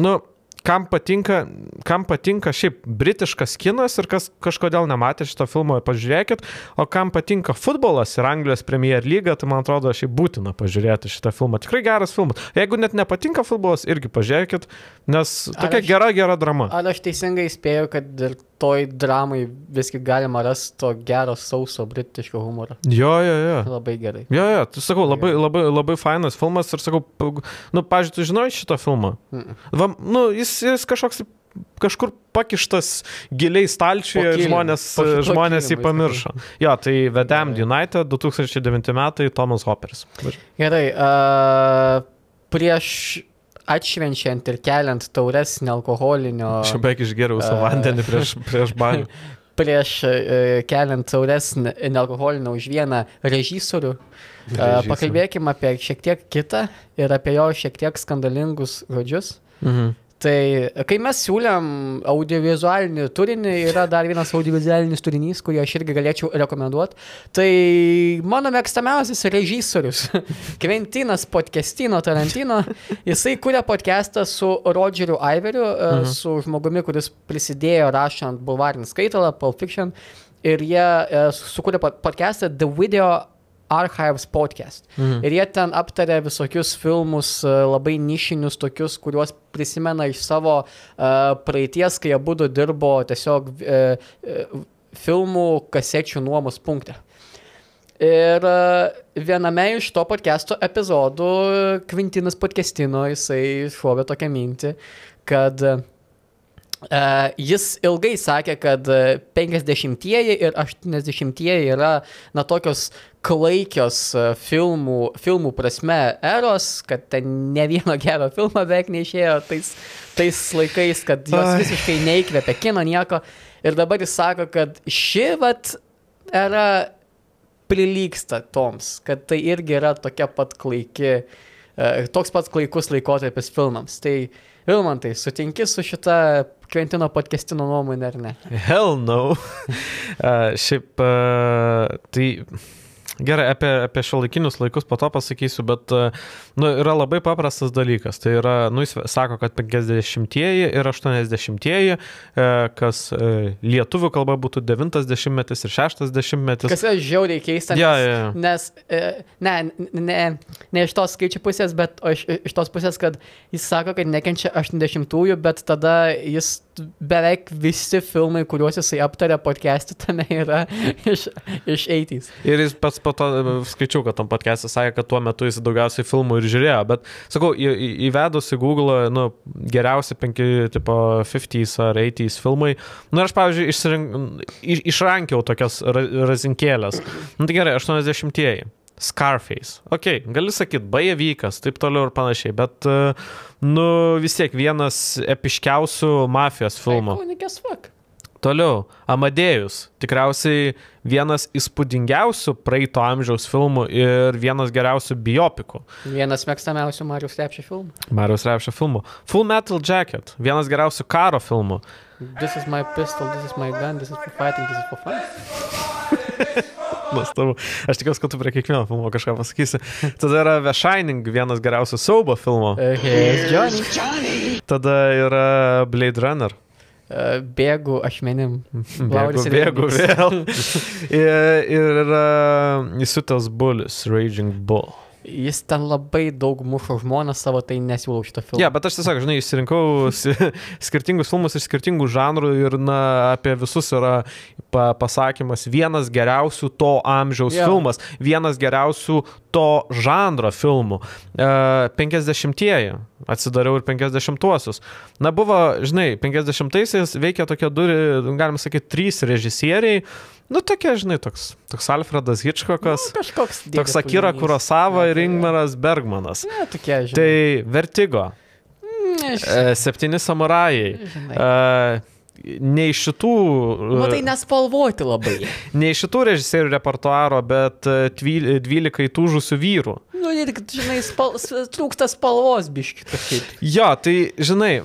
nu, kam patinka, kam patinka šiaip britiškas kinas ir kas kažkodėl nematė šito filmo, pažiūrėkit, o kam patinka futbolas ir Anglijos Premier lyga, tai man atrodo šiaip būtina pažiūrėti šitą filmą. Tikrai geras filmas. Jeigu net nepatinka futbolas, irgi pažiūrėkit, nes tokia aš, gera, gera drama. Ar aš teisingai spėjau, kad toj dramai visgi galima rasti to gero sauso britiško humoro. Jo, jo, jo. Labai gerai. Jo, jo, tu sakau, labai, labai, labai fainas filmas ir sakau, nu, pažiūrėjau, tu žinai šitą filmą? Mm. Va, nu, jis, jis kažkoks kažkur pakištas giliai stalčiuje ir žmonės, žmonės jį pamiršo. Jo, tai Vedam United 2009 metai Tomas Hopperis. Gerai, uh, prieš atšvenčiant ir keliant taures nealkoholinio. Aš beveik išgeriau savo vandenį prieš, prieš banį. prieš uh, keliant taures nealkoholinio už vieną režisorių. Uh, pakalbėkime apie šiek tiek kitą ir apie jo šiek tiek skandalingus žodžius. Mhm. Tai kai mes siūlėm audiovizualinį turinį, yra dar vienas audiovizualinis turinys, kurį aš irgi galėčiau rekomenduoti. Tai mano mėgstamiausias režisorius, Kventinas Podcastino Tarantino, jisai kūrė podcastą su Rodgeriu Iveriu, mhm. su žmogumi, kuris prisidėjo rašant bulvarinį skaitalą, Pulp Fiction. Ir jie e, sukūrė podcastą The Video Archives podcast. Mhm. Ir jie ten aptarė visokius filmus, e, labai nišinius tokius, kuriuos prisimena iš savo uh, praeities, kai abu dirbo tiesiog uh, uh, filmų kasečių nuomos punkte. Ir viename iš to podcast'o epizodų Kvintinas podcastino, jisai šovė tokią mintį, kad uh, Uh, jis ilgai sakė, kad 50-ieji ir 80-ieji yra, na, tokios klaikios filmų, filmų prasme eros, kad ten ne vieno gero filmo beveik neišėjo tais, tais laikais, kad jos visiškai neįkvėpė kino nieko. Ir dabar jis sako, kad ši vat era prilyksta toms, kad tai irgi yra tokia pat klaiki, uh, toks pats klaikus laikotarpis filmams. Tai Vilmantai, sutinki su šita Kventino podcastino nuomonė ar ne? Hell no. uh, šiaip, uh, tai Gerai, apie, apie šiuolaikinius laikus po to pasakysiu, bet e, nu, yra labai paprastas dalykas. Tai yra, nu, jis sako, kad 50-ieji ir 80-ieji, e, kas e, lietuvių kalba būtų 90-metis ir 60-metis. Kas yra žiauriai keista, nes, Ja, ja, ja. nes ne, ne, ne iš tos skaičių pusės, bet iš, iš tos pusės, kad jis sako, kad nekenčia 80-ųjų, bet tada jis beveik visi filmai, kuriuos jisai aptarė podcast'e, tame yra iš, iš 80s. Ir jis pats po to e, skaičiau, kad tam podcast'e sakė, kad tuo metu jis daugiausiai filmų ir žiūrėjo. Bet, sakau, į- į- įvedus į Google, nu, geriausi penki, tipo, 50s ar 80s filmai. Nu, ir aš, pavyzdžiui, išsirink, iš, išrankiau tokias ra, razinkėlės. Nu, tai gerai, 80-ieji. Scarface. Ok, gali sakyti, bajevykas, taip toliau ir panašiai, bet, e, nu, vis tiek vienas epiškiausių mafijos filmų. Iconic as fuck. Toliau, Amadėjus. Tikriausiai vienas įspūdingiausių praeito amžiaus filmų ir vienas geriausių biopikų. Vienas mėgstamiausių Marijos Lepšio filmų. Marijos Repšio filmų. Full Metal Jacket. Vienas geriausių karo filmų. This is my pistol, this is my gun, this is for fighting, this is for fun. Nuostabu. Aš tikiuosi, kad tu prie kiekvieno filmo kažką pasakysi. Tada yra The Shining, vienas geriausių siaubo filmų. Uh, here's Johnny. Tada yra Blade Runner. Uh, bėgu ašmenim. Bėgu, bėgu vėl. ir ir yra įsiutęs bulis, Raging Bull. Jis ten labai daug mušo žmonas savo, tai nesiūlau šito filmo. Ne, yeah, bet aš tiesiog, žinai, išsirinkau si- skirtingus filmus iš skirtingų žanrų ir, na, apie visus yra pa pasakymas vienas geriausių to amžiaus yeah. filmas, vienas geriausių to žanro filmų. E, 50-ieji, atsidariau ir 50-uosius. Na, buvo, žinai, 50-aisiais veikia tokie duri, galim sakyti, trys režisieriai. Nu, tokie, žinai, toks, toks Alfredas Hitchcockas, Nu, kažkoks. toks Akira. Kurosava ir Ingmaras Bergmanas. Ne, tokie, žinai. Tai Vertigo. Tai... E, Septyni samurajai. Žinai. E, ne iš šitų, Nu, tai nespalvoti labai. ne iš šitų režisierių repertuaro, bet e, dvyl- dvylika įtūžusių vyrų. Nu, ir, žinai, spal, trūksta spalvos biški kažkaip. Jo, tai žinai,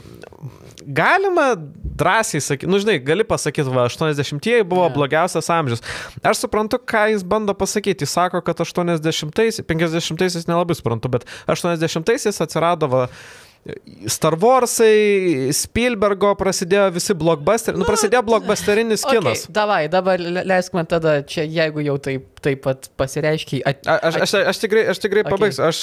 galima drąsiai sakyti, nu žinai, gali pasakyti, va, 80-ieji buvo yeah. blogiausias amžius. Aš suprantu, ką jis bando pasakyti. Jis sako, kad 80-aisiais, 50-aisiais nelabai suprantu, bet 80-aisiais atsirado va, Star Warsai, Spielbergo prasidėjo visi blockbusteriai. Nu, prasidėjo blockbusterinis kinas. Okay, davai, dabar le- leisk man tada čia, jeigu jau taip, taip pat pasireiškiai. At, A- Aš, aš, aš tikrai, aš tikrai Okay. pabaigsiu. Aš,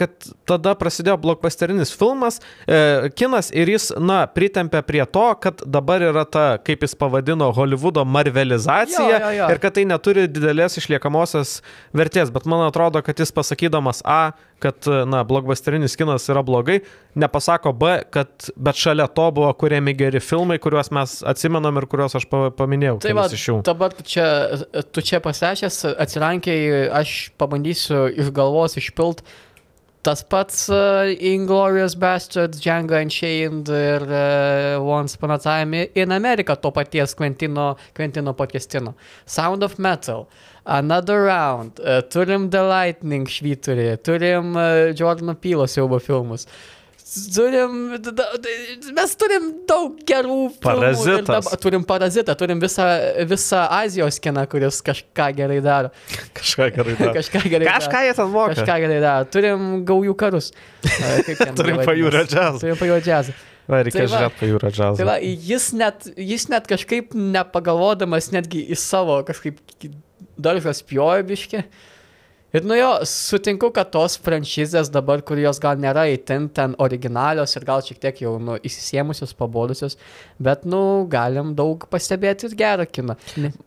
kad tada prasidėjo blockbusterinis filmas, e, kinas ir jis, na, pritempė prie to, kad dabar yra ta, kaip jis pavadino, Hollywoodo marvelizacija Jo, jo, jo. ir kad tai neturi didelės išliekamosios vertės. Bet man atrodo, kad jis pasakydamas A, kad, na, blockbusterinis kinas yra blogai, nepasako B, kad, bet šalia to buvo kuriami geri filmai, kuriuos mes atsimenam ir kuriuos aš pa- paminėjau. Tai va, iš jų. dabar tu čia, tu čia pasirašęs, atsirankiai, aš pabandysiu iš galvos išpilt tas pats uh, Inglorious Bastards, Django Unchained ir uh, Once Upon a Time in America to paties Quentino, Quentino podcastino. Sound of Metal. Another Round, uh, turim The Lightning švyturį, turim uh, Jordan Pylo siaubo filmus. Turim, mes turim daug gerų dabar- Turim parazitą, turim visą, visą Azijos kiną, kuris kažką gerai daro. Kažką gerai. daro. Kažką gerai daro. Kažką jie ten moka. Kažką gerai daro. Turim gaujų karus. Ten Turim pajūrio džiazą. Turim pajūrio džiazą. Va, reikia Tai žiūrėti pajūrio džiazą. Tai va, jis net, jis net kažkaip nepagalvodamas netgi į savo kažkaip daržą spjojo biški. Ir nu jo, sutinku, kad tos franšizės dabar, kurios gal nėra įtin ten originalios ir gal šiek tiek jau nu, įsisėmusios, pabodusios, bet nu galim daug pastebėti ir gerą kiną.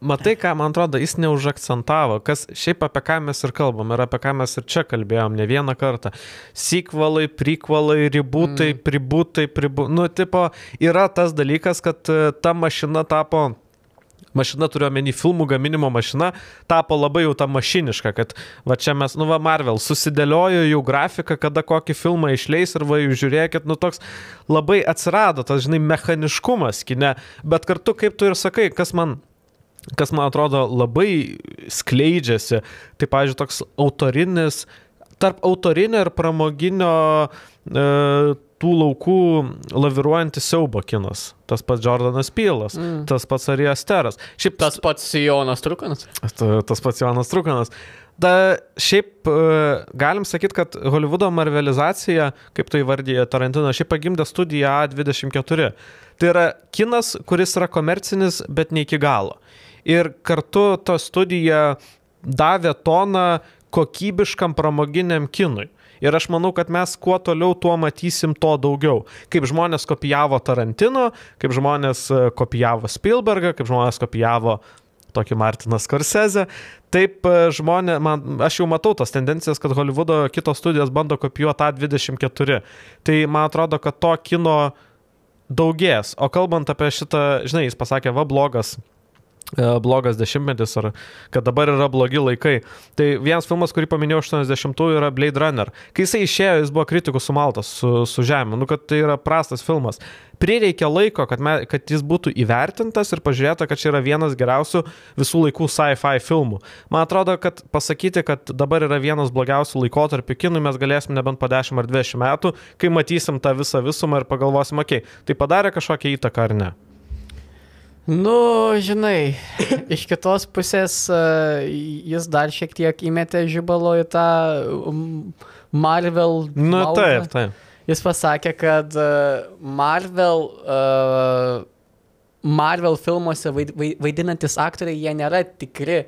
Matai, ką man atrodo, jis neužakcentavo, kas šiaip apie ką mes ir kalbam ir apie ką mes ir čia kalbėjom ne vieną kartą. Sequelai, prequelai, ribūtai, mm. pribūtai, pribūtai. Nu, tipo, yra tas dalykas, kad e, ta mašina tapo mašina turiu omeny filmų gaminimo mašina, tapo labai jau ta mašiniška, kad va čia mes, nu va Marvel, susidėliojo jau grafiką, kada kokį filmą išleis ir va jūs žiūrėkit, nu toks labai atsirado tas, žinai, mechaniškumas kine, bet kartu, kaip tu ir sakai, kas man kas man atrodo labai skleidžiasi, tai, pavyzdžiui, toks autorinis, tarp autorinio ir pramoginio e, tų laukų laviruojantis siaubo kinas. Tas pats Jordanas Pylas, mm. tas pats Arijas Teras. Šiaip tas pats Jonas Trukanas. Tas pats Jonas Trukanas. Da, šiaip e, galim sakyti, kad Hollywoodo marvelizacija, kaip tai įvardyje Tarantino, šiaip pagimdė studiją A24. Tai yra kinas, kuris yra komercinis, bet ne iki galo. Ir kartu ta studija davė toną kokybiškam pramoginiam kinui. Ir aš manau, kad mes kuo toliau, tuo matysim to daugiau. Kaip žmonės kopijavo Tarantino, kaip žmonės e, kopijavo Spielbergą, kaip žmonės kopijavo tokį Martiną Scorsese. Taip e, žmonė, man, aš jau matau tas tendencijas, kad Hollywoodo kitos studijos bando kopijuoti A24. Tai man atrodo, kad to kino daugės. O kalbant apie šitą, žinai, jis pasakė, va blogas blogas dešimtmetis ar kad dabar yra blogi laikai. Tai vienas filmas, kurį paminėjau 80-ųjų, yra Blade Runner. Kai jisai išėjo, jis buvo kritikų sumaltas su, su žemė, nu kad tai yra prastas filmas. Prireikė laiko, kad, me, kad jis būtų įvertintas ir pažiūrėta, kad čia yra vienas geriausių visų laikų sci-fi filmų. Man atrodo, kad pasakyti, kad dabar yra vienas blogiausių laikotarpių kinui, mes galėsim nebent po 10 ar 20 metų, kai matysim tą visą visumą ir pagalvosim, okei, okay, tai padarė kažkokią įtaką ar ne. Nu, žinai, iš kitos pusės jis dar šiek tiek įmetė žibalo į tą Marvel. Nu, maldą. taip, taip. Jis pasakė, kad Marvel, Marvel filmuose vaidinantis aktoriai, jie nėra tikri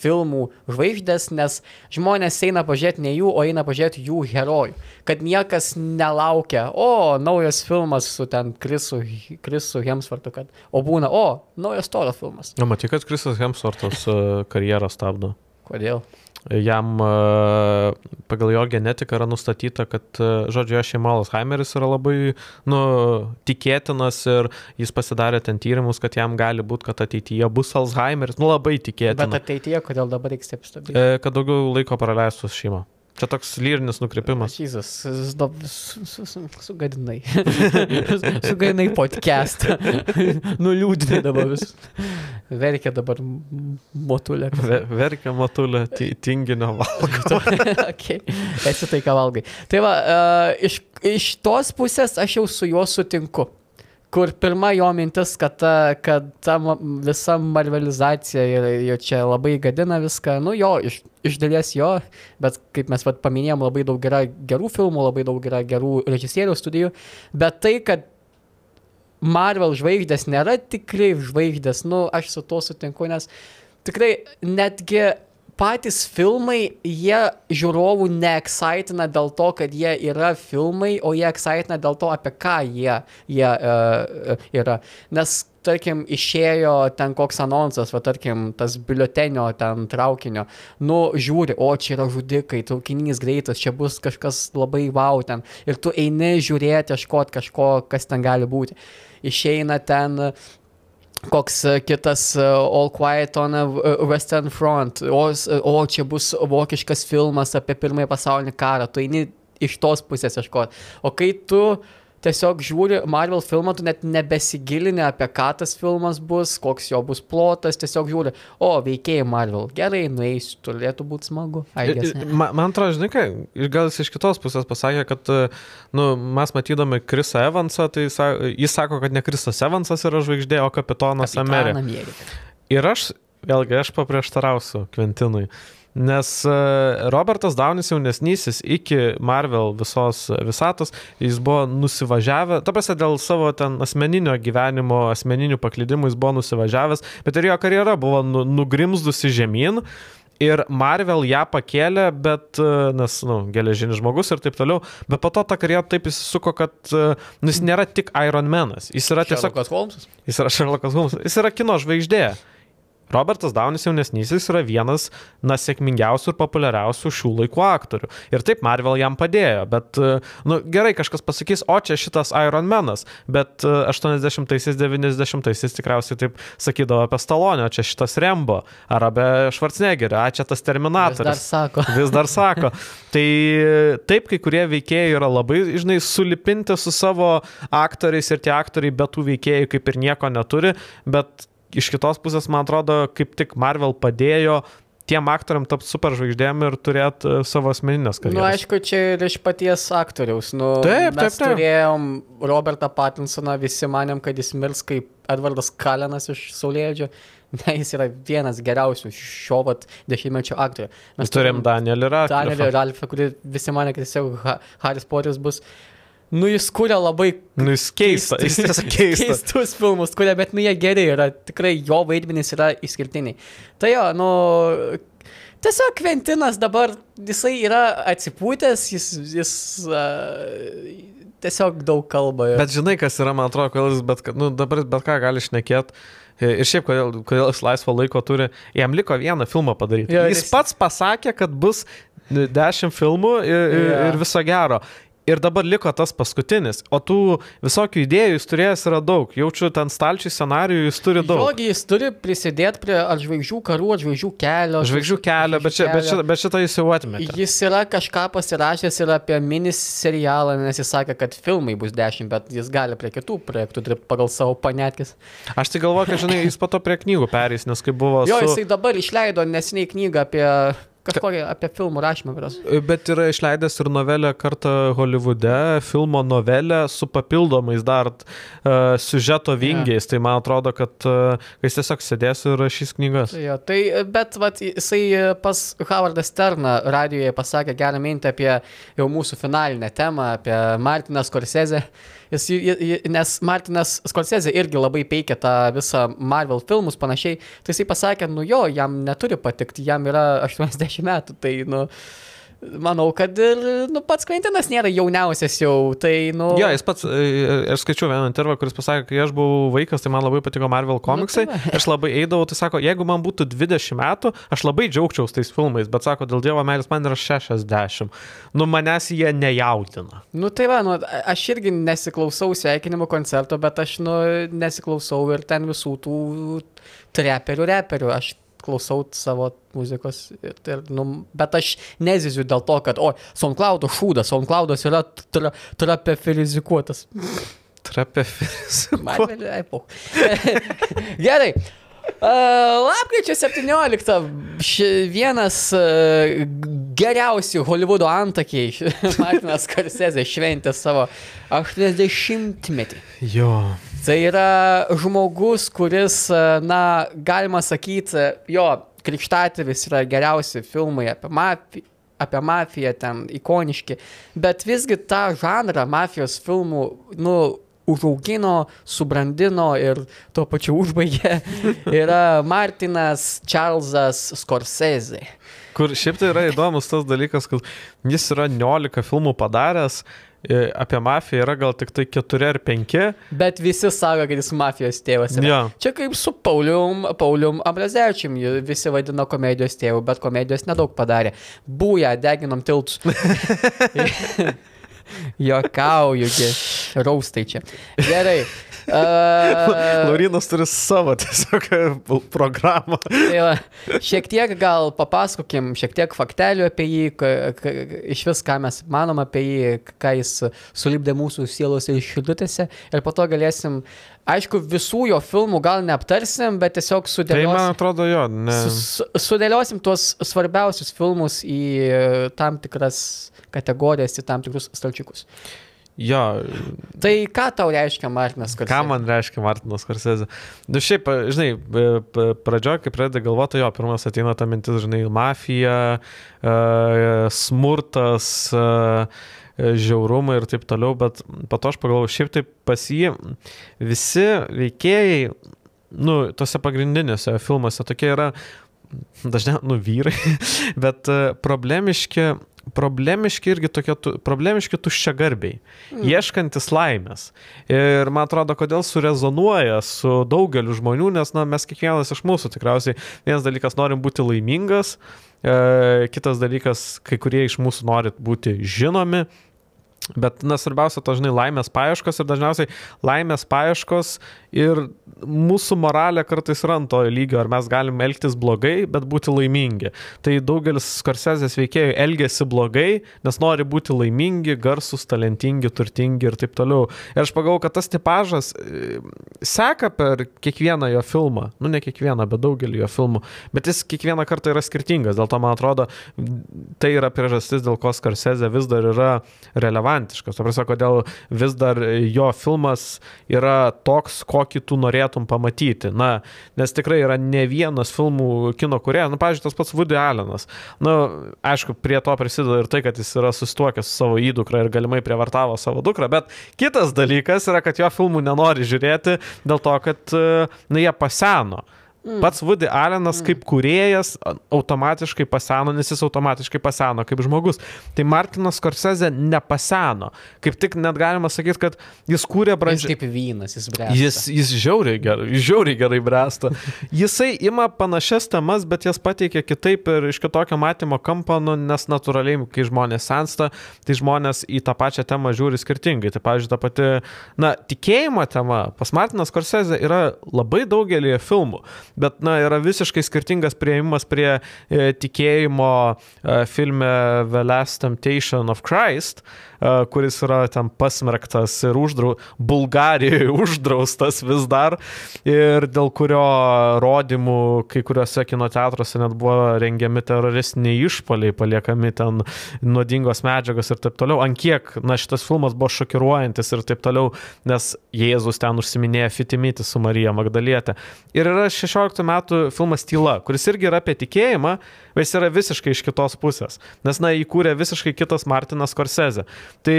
filmų žvaigždės, nes žmonės eina pažiūrėti ne jų, o eina pažiūrėti jų herojų. Kad niekas nelaukia, o, naujas filmas su ten Krisu, Krisu Hemsvartu, kad, o būna, o, naujas Toro filmas. Na, matai, kad Krisas Hemsvartas e, karjerą stabdo. Kodėl? Jam e, pagal jo genetiką yra nustatyta, kad, e, žodžiu, jo šeima Alzheimeris yra labai, nu, tikėtinas ir jis pasidarė ten tyrimus, kad jam gali būti, kad ateityje bus Alzheimeris, nu, labai tikėtina. Bet ateityje, kodėl dabar reikia? E, kad daugiau laiko praleistų su šeima. Čia toks lyrinis nukrypimas. Jėzus, sugadinai. sugadinai podcastą. Nuliūdinai dabar vis. Verkia dabar motulė. Verkia motulė, tinginio valgo. okay. Esi tai, ką valgai. Tai va, uh, iš, iš tos pusės aš jau su juo sutinku kur pirma jo mintis, kad ta, kad ta visa marvelizacija ir jo čia labai gadina viską, nu jo, iš, iš dalies jo, bet kaip mes vat, paminėjom, labai daug yra gerų filmų, labai daug yra gerų režisierių studijų, bet tai, kad Marvel žvaigždės nėra tikrai žvaigždės, nu aš su tuo sutinku, nes tikrai netgi patys filmai, jie žiūrovų neexcitina dėl to, kad jie yra filmai, o jie excitina dėl to, apie ką jie, jie uh, yra. Nes, tarkim, išėjo ten koks annonsas, va, tarkim, tas biuletenio ten traukinio, nu, žiūri, o čia yra žudikai, traukinys greitas, čia bus kažkas labai wow ten. Ir tu eini žiūrėti, ieškoti kažko, kas ten gali būti. Išeina ten koks e, kitas e, All Quiet on a Western Front, o, o čia bus vokiškas filmas apie pirmąjį pasaulinį karą, tu eini iš tos pusės ieškoti. O kai tu uh, tiesiog žiūri Marvel filmą, tu net nebesigilini apie ką tas filmas bus, koks jo bus plotas, tiesiog žiūri, o veikėjai Marvel, gerai, nueisiu, turėtų būti smagu. Man, man atrodo, žinai, ką, gal jis iš kitos pusės pasakė, kad nu, mes matydami Krisą Evansą, tai jis sako, kad ne Krisas Evansas yra žvaigždė, o kapitonas Amerika. Ir aš, vėlgi, aš paprieštarausiu Kventinui. Nes e, Robertas Daunis jaunesnysis iki Marvel visos visatos, jis buvo nusivažiavęs, ta prasme dėl savo ten asmeninio gyvenimo, asmeninių paklydimų jis buvo nusivažiavęs, bet ir jo karjera buvo nu, nugrimzdusi žemyn. Ir Marvel ją pakėlė, bet, e, nes, na, nu, geležinis žmogus ir taip toliau, bet po to ta karjera taip įsisuko, kad e, nu, jis nėra tik Iron Manas, jis yra tiesiog... Sherlockas Holmesas. Jis yra Sherlockas Holmesas, jis yra kino žvaigždė. Robertas Daunis jaunesnysis yra vienas, na, sėkmingiausių ir populiariausių šių laikų aktorių. Ir taip Marvel jam padėjo, bet, nu, gerai, kažkas pasakys, o čia šitas Iron Manas, bet 80-aisiais, 90-aisiais tikriausiai taip sakydavo apie Stalonio, čia šitas Rembo, ar apie Schwarzeneggerį, a čia tas Terminatorius. Vis dar sako. Vis dar sako. tai taip, kai kurie veikėjai yra labai, žinai, sulipinti su savo aktoriais ir tie aktoriai be tų veikėjų kaip ir nieko neturi, bet iš kitos pusės, man atrodo, kaip tik Marvel padėjo tiem aktoriam tapti superžvaigždėm ir turėti savo asmeninės Na, nu, karjeras. aišku, čia ir iš paties aktoriaus. Nu, Taip, mes taip, taip. turėjom Robertą Pattinsoną, visi manėm, kad jis mirs kaip Edvardas Kalenas iš Saulėdžio. Ne, jis yra vienas geriausių šio vat dešimtmečio aktorių. Mes turim Danielį Danielį Radcliffe. Ralfą, kurį visi mane, kad tiesiog Ha- Haris Poteris bus. Nu, jis kūrė labai Nu, jis keista, jis tiesiog keista. keistus filmus, kurie, bet nu jie geri yra, tikrai jo vaidmenys yra išskirtiniai. Tai jo, nu, tiesiog Kventinas dabar, jisai yra atsipūtęs, jis, jis uh, tiesiog daug kalba. Ir... Bet žinai, kas yra, man atrodo, kodėl jis bet, nu, dabar bet ką gali šnekėti. Ir šiaip, kodėl, kodėl jis laisvo laiko turi, jam liko vieną filmą padaryti. Jo, jis jis- pats pasakė, kad bus dešimt filmų ir, ir, Jo. ir viso gero. Ir dabar liko tas paskutinis. O tų visokių idėjų jis turėjęs yra daug. Jaučiu ten stalčių scenarijų, jis turi daug. Jogi jis turi prisidėti prie žvaigždžių karų, ar žvaigždžių kelio. Žvaigždžių kelio, bet, čia, bet, šitą, bet šitą jis jau atmetė. Jis yra kažką pasirašęs ir apie mini serialą, nes jis sakė, kad filmai bus 10, bet jis gali prie kitų projektų dirbti pagal savo panetkis. Aš tai galvoju, kad žinai, jis po to prie knygų perės, nes kai buvo... Jo, su... jisai dabar išleido nesiniai knygą apie kažkokį apie filmų rašymą. Beras. Bet yra išleidęs ir novelę kartą Holivude, filmo novelę su papildomais dar uh, siužeto vingiais. Yeah. Tai man atrodo, kad uh, jis tiesiog sėdės ir rašys knygas. Jo, tai, bet vat, jisai pas Howardą Sterną radijoje pasakė gerą mintį apie jau mūsų finalinę temą, apie Martiną Scorsese. Jis, ji- ji- nes Martinas Scorsese irgi labai peikia tą visą Marvel filmus panašiai. Tai jisai pasakė, nu jo, jam neturi patikti, jam yra 80 metų. Tai, nu, manau, kad ir nu, pats Kventinas nėra jauniausias jau. Tai, nu, Jo, jis pats, e, aš skaičiau vieną intervą, kuris pasakė, kai aš buvau vaikas, tai man labai patiko Marvel komiksai. Nu, tai aš labai eidavau, tai sako, jeigu man būtų 20 metų, aš labai džiaugčiausi tais filmais, bet sako, dėl Dievo meilės man yra 60. Nu, manęs jie nejaudina. Nu tai va, nu, aš irgi nesiklausau sveikinimo koncerto, bet aš nu, nesiklausau ir ten visų tų treperių, reperių. Aš klausau savo muzikos, ir, ir, nu, bet aš neziziu dėl to, kad, o, SoundCloud šūdas, SoundCloudas yra tra, trapefilizikuotas. Pau. Gerai. Uh, lapkričio 17 ši, vienas uh, geriausių Hollywoodo antakiai, Martinas Karsezė, šventė savo 80-metį. Jo. Tai yra žmogus, kuris, uh, na, galima sakyti, jo, krikštatėvis yra geriausi filmai apie mafiją. Apie mafiją ten ikoniški, bet visgi tą žanrą mafijos filmų, nu, užaugino, subrandino ir tuo pačiu užbaigė yra Martinas Čarlzas Scorsese. Kur šiaip tai yra įdomus tas dalykas, kad jis yra 19 filmų padaręs, e, apie mafiją yra gal tik tai 4 ar 5. Bet visi sako, kad jis mafijos tėvas. Yra. Jo. Čia kaip su Paulium, Paulium Abrazevičium, jį visi vadino komedijos tėvu, bet komedijos nedaug padarė. Būja, deginom tiltus. Jokaujugi, raustai čia. Gerai. Uh, Laurinas turi savo tiesiog e, programą. Tai va, šiek tiek gal papasakokim, šiek tiek faktelių apie jį, iš vis, ką mes manom apie jį, ką jis sulibdė mūsų sielos ir širdutėse. Ir po to galėsim, aišku, visų jo filmų gal neaptarsim, bet tiesiog Tai man sudėliosim, atrodo jo, ne. su, su, sudėliosim tuos svarbiausius filmus į tam tikras kategorijas, į tam tikrus stalčiukus. Jo, Tai ką tau reiškia Martinas Korsė? ką man reiškia Martinas Korsezė? Nu šiaip, žinai, pradžioje, kai pradedi galvoti, jo, pirmas ateina ta mintis, žinai, mafija, e, smurtas, e, žiaurumai ir taip toliau, bet po to aš pagalvoju, šiaip tai pas jį visi veikėjai, nu, tose pagrindinėse filmuose tokie yra dažniausiai, nu, vyrai, bet e, problemiški, problemiški irgi tokie, tu, problemiški tuščiagarbiai, mm. ieškantis laimės. Ir man atrodo, kodėl surezonuoja su daugeliu žmonių, nes, na, mes kiekvienas iš mūsų tikriausiai, vienas dalykas norim būti laimingas, e, kitas dalykas, kai kurie iš mūsų norit būti žinomi. Bet, na, svarbiausia, to, žinai, laimės paieškos ir dažniausiai laimės paieškos ir mūsų moralė kartais yra ant to lygio, ar mes galim elgtis blogai, bet būti laimingi. Tai daugelis skorsezės veikėjų elgesi blogai, nes nori būti laimingi, garsus, talentingi, turtingi ir taip toliau. Ir aš pagalvoju, kad tas tipažas e, seka per kiekvieną jo filmą. Nu, ne kiekvieną, bet daugelį jo filmų. Bet jis kiekvieną kartą yra skirtingas. Dėl to, man atrodo, tai yra priežastis, dėl ko skorsezė vis dar yra relevantiškas. Prasme, kodėl vis dar jo filmas yra toks, kokį tu norėtum pamatyti. Na, nes tikrai yra ne vienas filmų kino kurie, na, pavyzdžiui, tas pats Woody Allenas. Na, aišku, prie to prisideda ir tai, kad jis yra susituokęs su savo įdukra ir galimai prievartavo savo dukrą, bet kitas dalykas yra, kad jo filmų nenori žiūrėti dėl to, kad, na, jie paseno. Mm. Pats Woody Allenas mm. kaip kuriejas automatiškai paseno, nes jis automatiškai paseno kaip žmogus. Tai Martinas Scorsese nepaseno. Kaip tik net galima sakyti, kad jis kūrė brandžiai. Jis kaip vynas, jis bręsta. Jis, jis žiauriai gerai, žiauriai gerai bręsta. Jisai ima panašias temas, bet jas pateikia kitaip ir iš kitokio matymo kampo, nu, nes natūraliai, kai žmonės sensta, tai žmonės į tą pačią temą žiūri skirtingai. Tai, pavyzdžiui, ta pati, na, tikėjimo tema pas Martinas Scorsese yra labai daugelį filmų bet na, yra visiškai skirtingas prieimas prie e, tikėjimo e, filme The Last Temptation of Christ, e, kuris yra ten pasmerktas ir uždrau, Bulgarijoje uždraustas vis dar ir dėl kurio rodymų kai kuriuose kino teatruose net buvo rengiami teroristiniai išpoliai, paliekami ten nuodingos medžiagos ir taip toliau. Ant kiek, na, šitas filmas buvo šokiruojantis ir taip toliau, nes Jėzus ten užsiminėja fitimyti su Marija Magdalietė. Ir yra 16 16 metų filmas Tyla, kuris irgi yra apie tikėjimą, bet jis yra visiškai iš kitos pusės, nes, na, įkūrė visiškai kitas Martinas Korsezė. Tai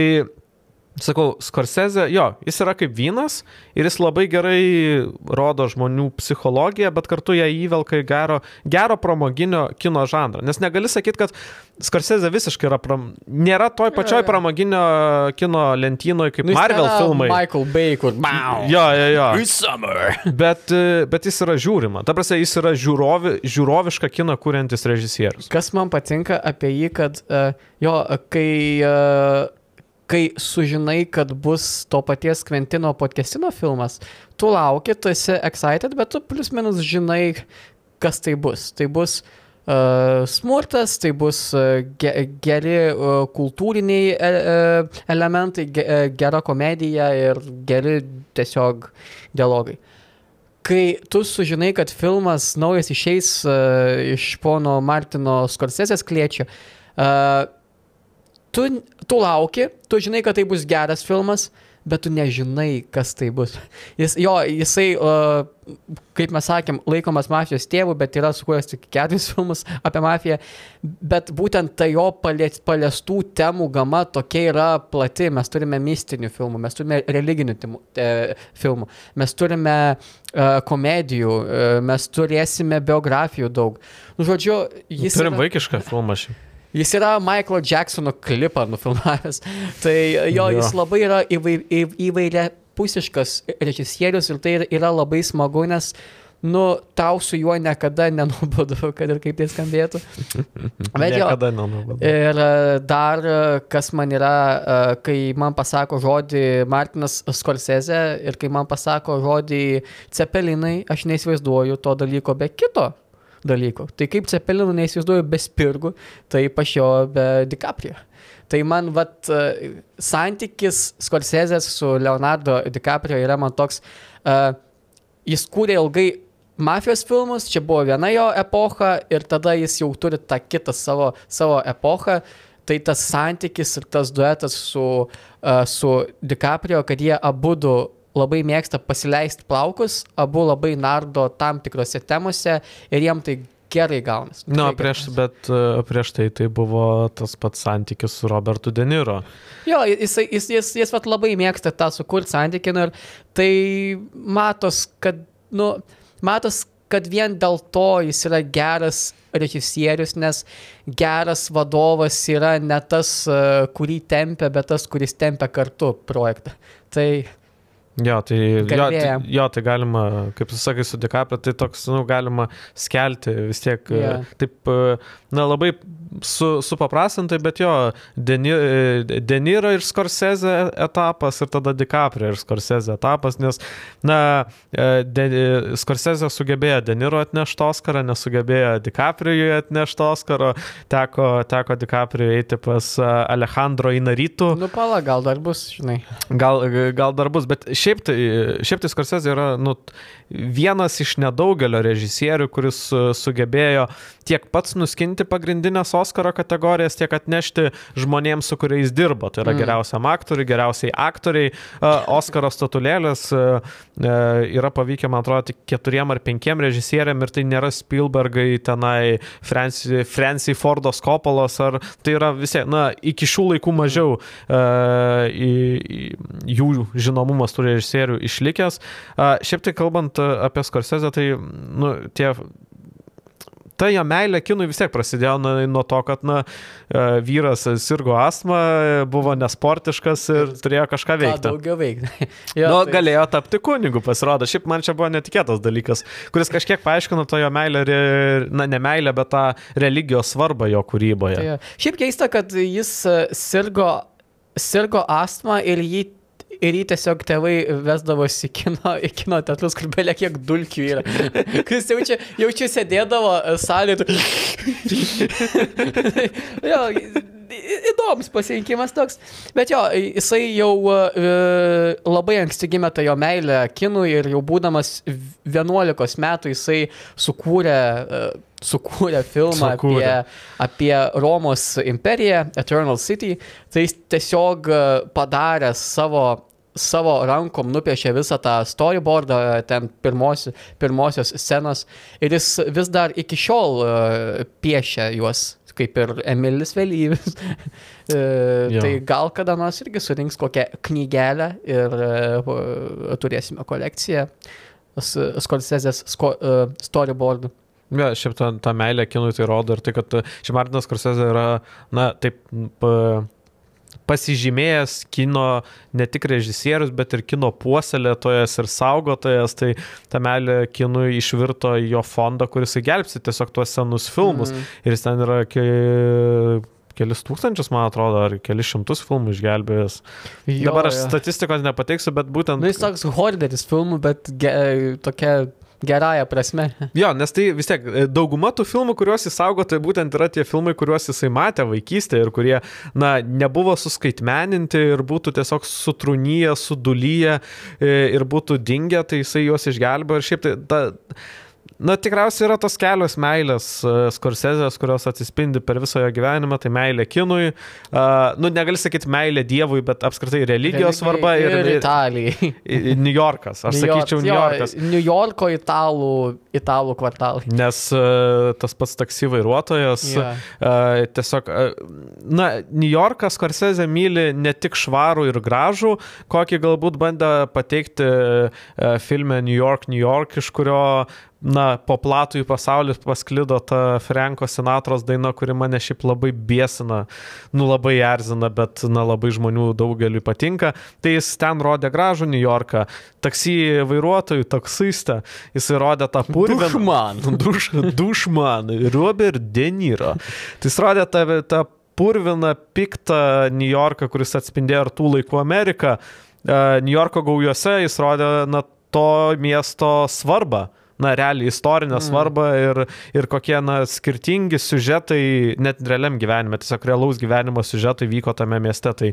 sakau, Scorsese, jo, jis yra kaip vynas ir jis labai gerai rodo žmonių psichologiją, bet kartu ją įvelka į gero, gero pramoginio kino žanrą. Nes negali sakyti, kad Scorsese visiškai yra, pram... nėra toj pačioj pramoginio kino lentynoje kaip nu, Marvel filmai. Michael Bay, kur, wow. Jo, jo, jo. bet, bet jis yra žiūrima. Ta prasme, jis yra žiūrovi, žiūrovišką kiną kuriantis režisierius. Kas man patinka apie jį, kad uh, jo, kai uh, kai sužinai, kad bus to paties Kventino podcastino filmas, tu lauki, tu esi excited, bet tu plus minus žinai, kas tai bus. Tai bus uh, smurtas, tai bus uh, ge geri uh, kultūriniai uh, elementai, ge gera komedija ir geri tiesiog dialogai. Kai tu sužinai, kad filmas naujas išeis uh, iš pono Martino Scorsesės kliečio, uh, tu, tu lauki, tu žinai, kad tai bus geras filmas, bet tu nežinai, kas tai bus. Jis, jo, jisai, uh, kaip mes sakėm, laikomas mafijos tėvų, bet yra sukūręs tik keturis filmus apie mafiją. Bet būtent ta jo paliestų temų gama tokia yra plati. Mes turime mistinių filmų, mes turime religinių timų, e, filmų, mes turime uh, komedijų, uh, mes turėsime biografijų daug. Nu, žodžiu, jis... Turim yra... vaikišką filmą šiaip. Jis yra Michaelo Jacksono klipą nufilmavęs. Tai jo, jo. jis labai yra įvai, įvairia pusiškas režisierius ir tai yra labai smagu, nes, nu, tau su juo niekada nenubodu, kad ir kaip tai skambėtų. Bet jo. Niekada nenubodu. Ir e, dar, e, kas man yra, e, kai man pasako žodį Martinas Scorsese ir kai man pasako žodį Cepelinai, aš neįsivaizduoju to dalyko be kito dalykų. Tai kaip Cepelinų neįsivaizduoju be spirgų, taip aš jo be DiCaprio. Tai man, vat, santykis Scorsese su Leonardo DiCaprio yra man toks, uh, jis kūrė ilgai mafijos filmus, čia buvo viena jo epocha ir tada jis jau turi tą kitą savo, savo epochą. Tai tas santykis ir tas duetas su, uh, su DiCaprio, kad jie abu du labai mėgsta pasileisti plaukus, abu labai nardo tam tikrose temose ir jiem tai gerai gaunasi. Na, no, prieš, gaunasi. bet uh, prieš tai tai buvo tas pats santykis su Robertu Deniro. Jo, jis, jis, jis, jis vat, labai mėgsta tą sukurti santykį nu, ir tai matos, kad, nu, matos, kad vien dėl to jis yra geras režisierius, nes geras vadovas yra ne tas, uh, kurį tempia, bet tas, kuris tempia kartu projektą. Tai Jo, tai, jo, tai, jo, tai galima, kaip tu sakai, su DiCaprio, tai toks, nu, galima skelti vis tiek, yeah. taip, na, labai su, supaprastintai, bet jo, e, Deniro ir Scorsese etapas ir tada DiCaprio ir Scorsese etapas, nes, na, e, De, Scorsese sugebėjo Deniro atnešti Oscarą, nesugebėjo DiCaprio atnešti Oscaro, teko, teko DiCaprio eiti pas e, Alejandro Inaritų. Nu, pala, gal dar bus, žinai. Gal, gal dar bus, bet šiaip tai, šiaip tai Scorsese yra nu, vienas iš nedaugelio režisierių, kuris e, sugebėjo tiek pats nuskinti pagrindinės Oscaro kategorijas, tiek atnešti žmonėms, su kuriais dirbo. Tai yra Mm. geriausiam aktoriui, geriausiai aktoriai. E, Oscaro statulėlės e, e, yra pavykę, man atrodo, tik keturiem ar penkiem režisieriam ir tai nėra Spielbergai, tenai Franci, Franci Fordos Kopolos, ar tai yra visi, na, iki šių laikų mažiau jų žinomumas tų režisierių išlikęs. Šiaip tai kalbant apie Scorsese, tai, nu, tie ta jo meilė kinui vis tiek prasidėjo nuo, nuo to, kad na, e, vyras sirgo astmą, buvo nesportiškas ir turėjo kažką Ką veikti. daugiau veikti. Nu, galėjo tapti kunigu, pasirodo. Šiaip man čia buvo netikėtas dalykas, kuris kažkiek paaiškino to jo meilę, na, ne meilę, bet tą religijos svarbą jo kūryboje. Tai, jo. Šiaip keista, kad jis e, sirgo, sirgo astmą ir jį, ir jį tiesiog tėvai vesdavosi į kino, į kino teatrus, kur belia kiek dulkių yra. Kuris jaučia, jaučia sėdėdavo e, salėje. jo, įdomus pasirinkimas toks. Bet jo, jisai jau e, labai anksti gimė ta jo meilė kinui ir jau būdamas 11 metų jisai sukūrė, e, sukūrė filmą Sukūrė. apie, apie Romos imperiją, Eternal City. Tai jis tiesiog e, padarė savo savo rankom nupiešė visą tą storyboardą, ten pirmosios, pirmosios scenos ir jis vis dar iki šiol uh, piešia juos, kaip ir Emilis Vėlyvis. uh, Jo. tai gal kada nors irgi surinks kokią knygelę ir uh, turėsime kolekciją Scorsesės storyboardų. Ja, šiaip ta, ta meilė kinui tai rodo ir tai, kad e, šiaip Martinas Korsezė yra, na, taip, pa, pasižymėjęs kino ne tik režisierius, bet ir kino puoselėtojas ir saugotojas, tai ta meilė kinui išvirto į jo fondą, kuris įgelbsti tiesiog tuos senus filmus. Mhm. Ir jis ten yra ke, kelis tūkstančius, man atrodo, ar kelis šimtus filmų išgelbėjęs. Jo, Dabar aš jo. statistikos nepateiksiu, bet būtent... Nu, jis toks horderis filmų, bet ge, tokia gerąją prasme. Jo, nes tai vis tiek e, dauguma tų filmų, kuriuos jis saugo, tai būtent yra tie filmai, kuriuos jisai matė vaikystėje ir kurie, na, nebuvo suskaitmeninti ir būtų tiesiog sutrūnyję, sudulyję e, ir būtų dingę, tai jisai juos išgelbėjo ir šiaip tai ta... Na, tikriausiai yra tos kelios meilės uh, Scorsesės, kurios atsispindi per visą jo gyvenimą, tai meilė kinui, uh, nu, negali sakyti meilė Dievui, bet apskritai religijos svarba ir, ir Italijai. New Yorkas, aš New York- sakyčiau New jo, Yorkas. New Yorko italų, italų kvartalai. Nes uh, tas pats taksi vairuotojas Jo. yeah. uh, tiesiog, uh, na, New Yorkas Scorsese myli ne tik švarų ir gražų, kokį galbūt bandė pateikti uh, filme New York, New York, iš kurio na, po platų į pasaulį pasklido ta Franko Sinatros daina, kuri mane šiaip labai biesina, nu labai erzina, bet, na, labai žmonių daugeliu patinka. Tai jis ten rodė gražų New Yorką, taksi vairuotojų, taksistą, jis įrodė tą purviną. Dušman. Duš, dušman, Robert De Niro. Tai jis rodė tą, tą purviną, piktą New Yorką, kuris atspindėjo ir tų laikų Ameriką. E, New Yorko gaujuose jis rodė na, to miesto svarbą. Na, realiai istorinę mm. svarbą ir, ir kokie, na, skirtingi siužetai, net realiam gyvenime, tiesiog realaus gyvenimo siužetai vyko tame mieste. Tai,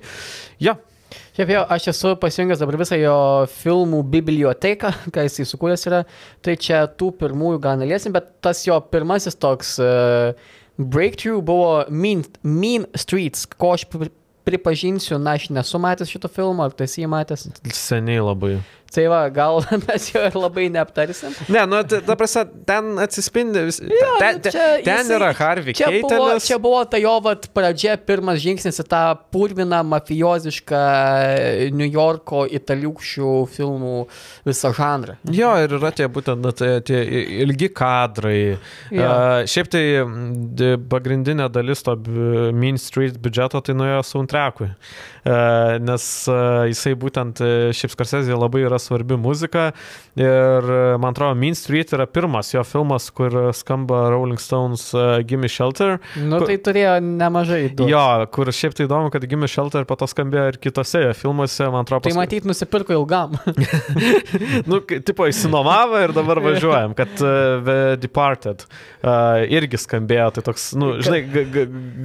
ja, Šiaip jau, aš esu pasijungęs dabar visą jo filmų biblioteką, ką jis įsukūręs yra. Tai čia tų pirmųjų gal neliesim, bet tas jo pirmasis toks uh, breakthrough buvo mean, mean Streets, ko aš pri- pripažinsiu, na, aš nesu matęs šito filmo, ar tu esi jį matęs. seniai labai. Tai va, gal mes jo ir labai neaptarsim. Ne, nu, ta, prasme, ten atsispindi, vis, Jo, ten, nu, ten, čia ten jisai- yra Harvey Čia buvo, Keitelis. čia buvo ta jo vat, pradžia, pirmas žingsnis į tą purviną, mafiozišką New Yorko italiukščių filmų visą žanrą. Jo, ir yra tie būtent tie, tie ilgi kadrai. Jo. Uh, šiaip tai pagrindinė dalis to Mean Street biudžeto tai nuėjo soundtrackui. Uh, nes uh, jisai būtent, uh, šiaip Skarsezija labai yra svarbi muzika. Ir man atrodo, Mean Street yra pirmas jo filmas, kur skamba Rolling Stones Gimme Shelter. Nu, Kur- tai turėjo nemažai duot. Jo, kur šiaip tai įdomu, kad Gimme Shelter po to skambėjo ir kitose jo filmuose, man atrodo, Tai paskui- matyt, nusipirko ilgam. nu, tipo, įsinomavo ir dabar važiuojam, kad The Departed irgi skambėjo, tai toks, nu, žinai,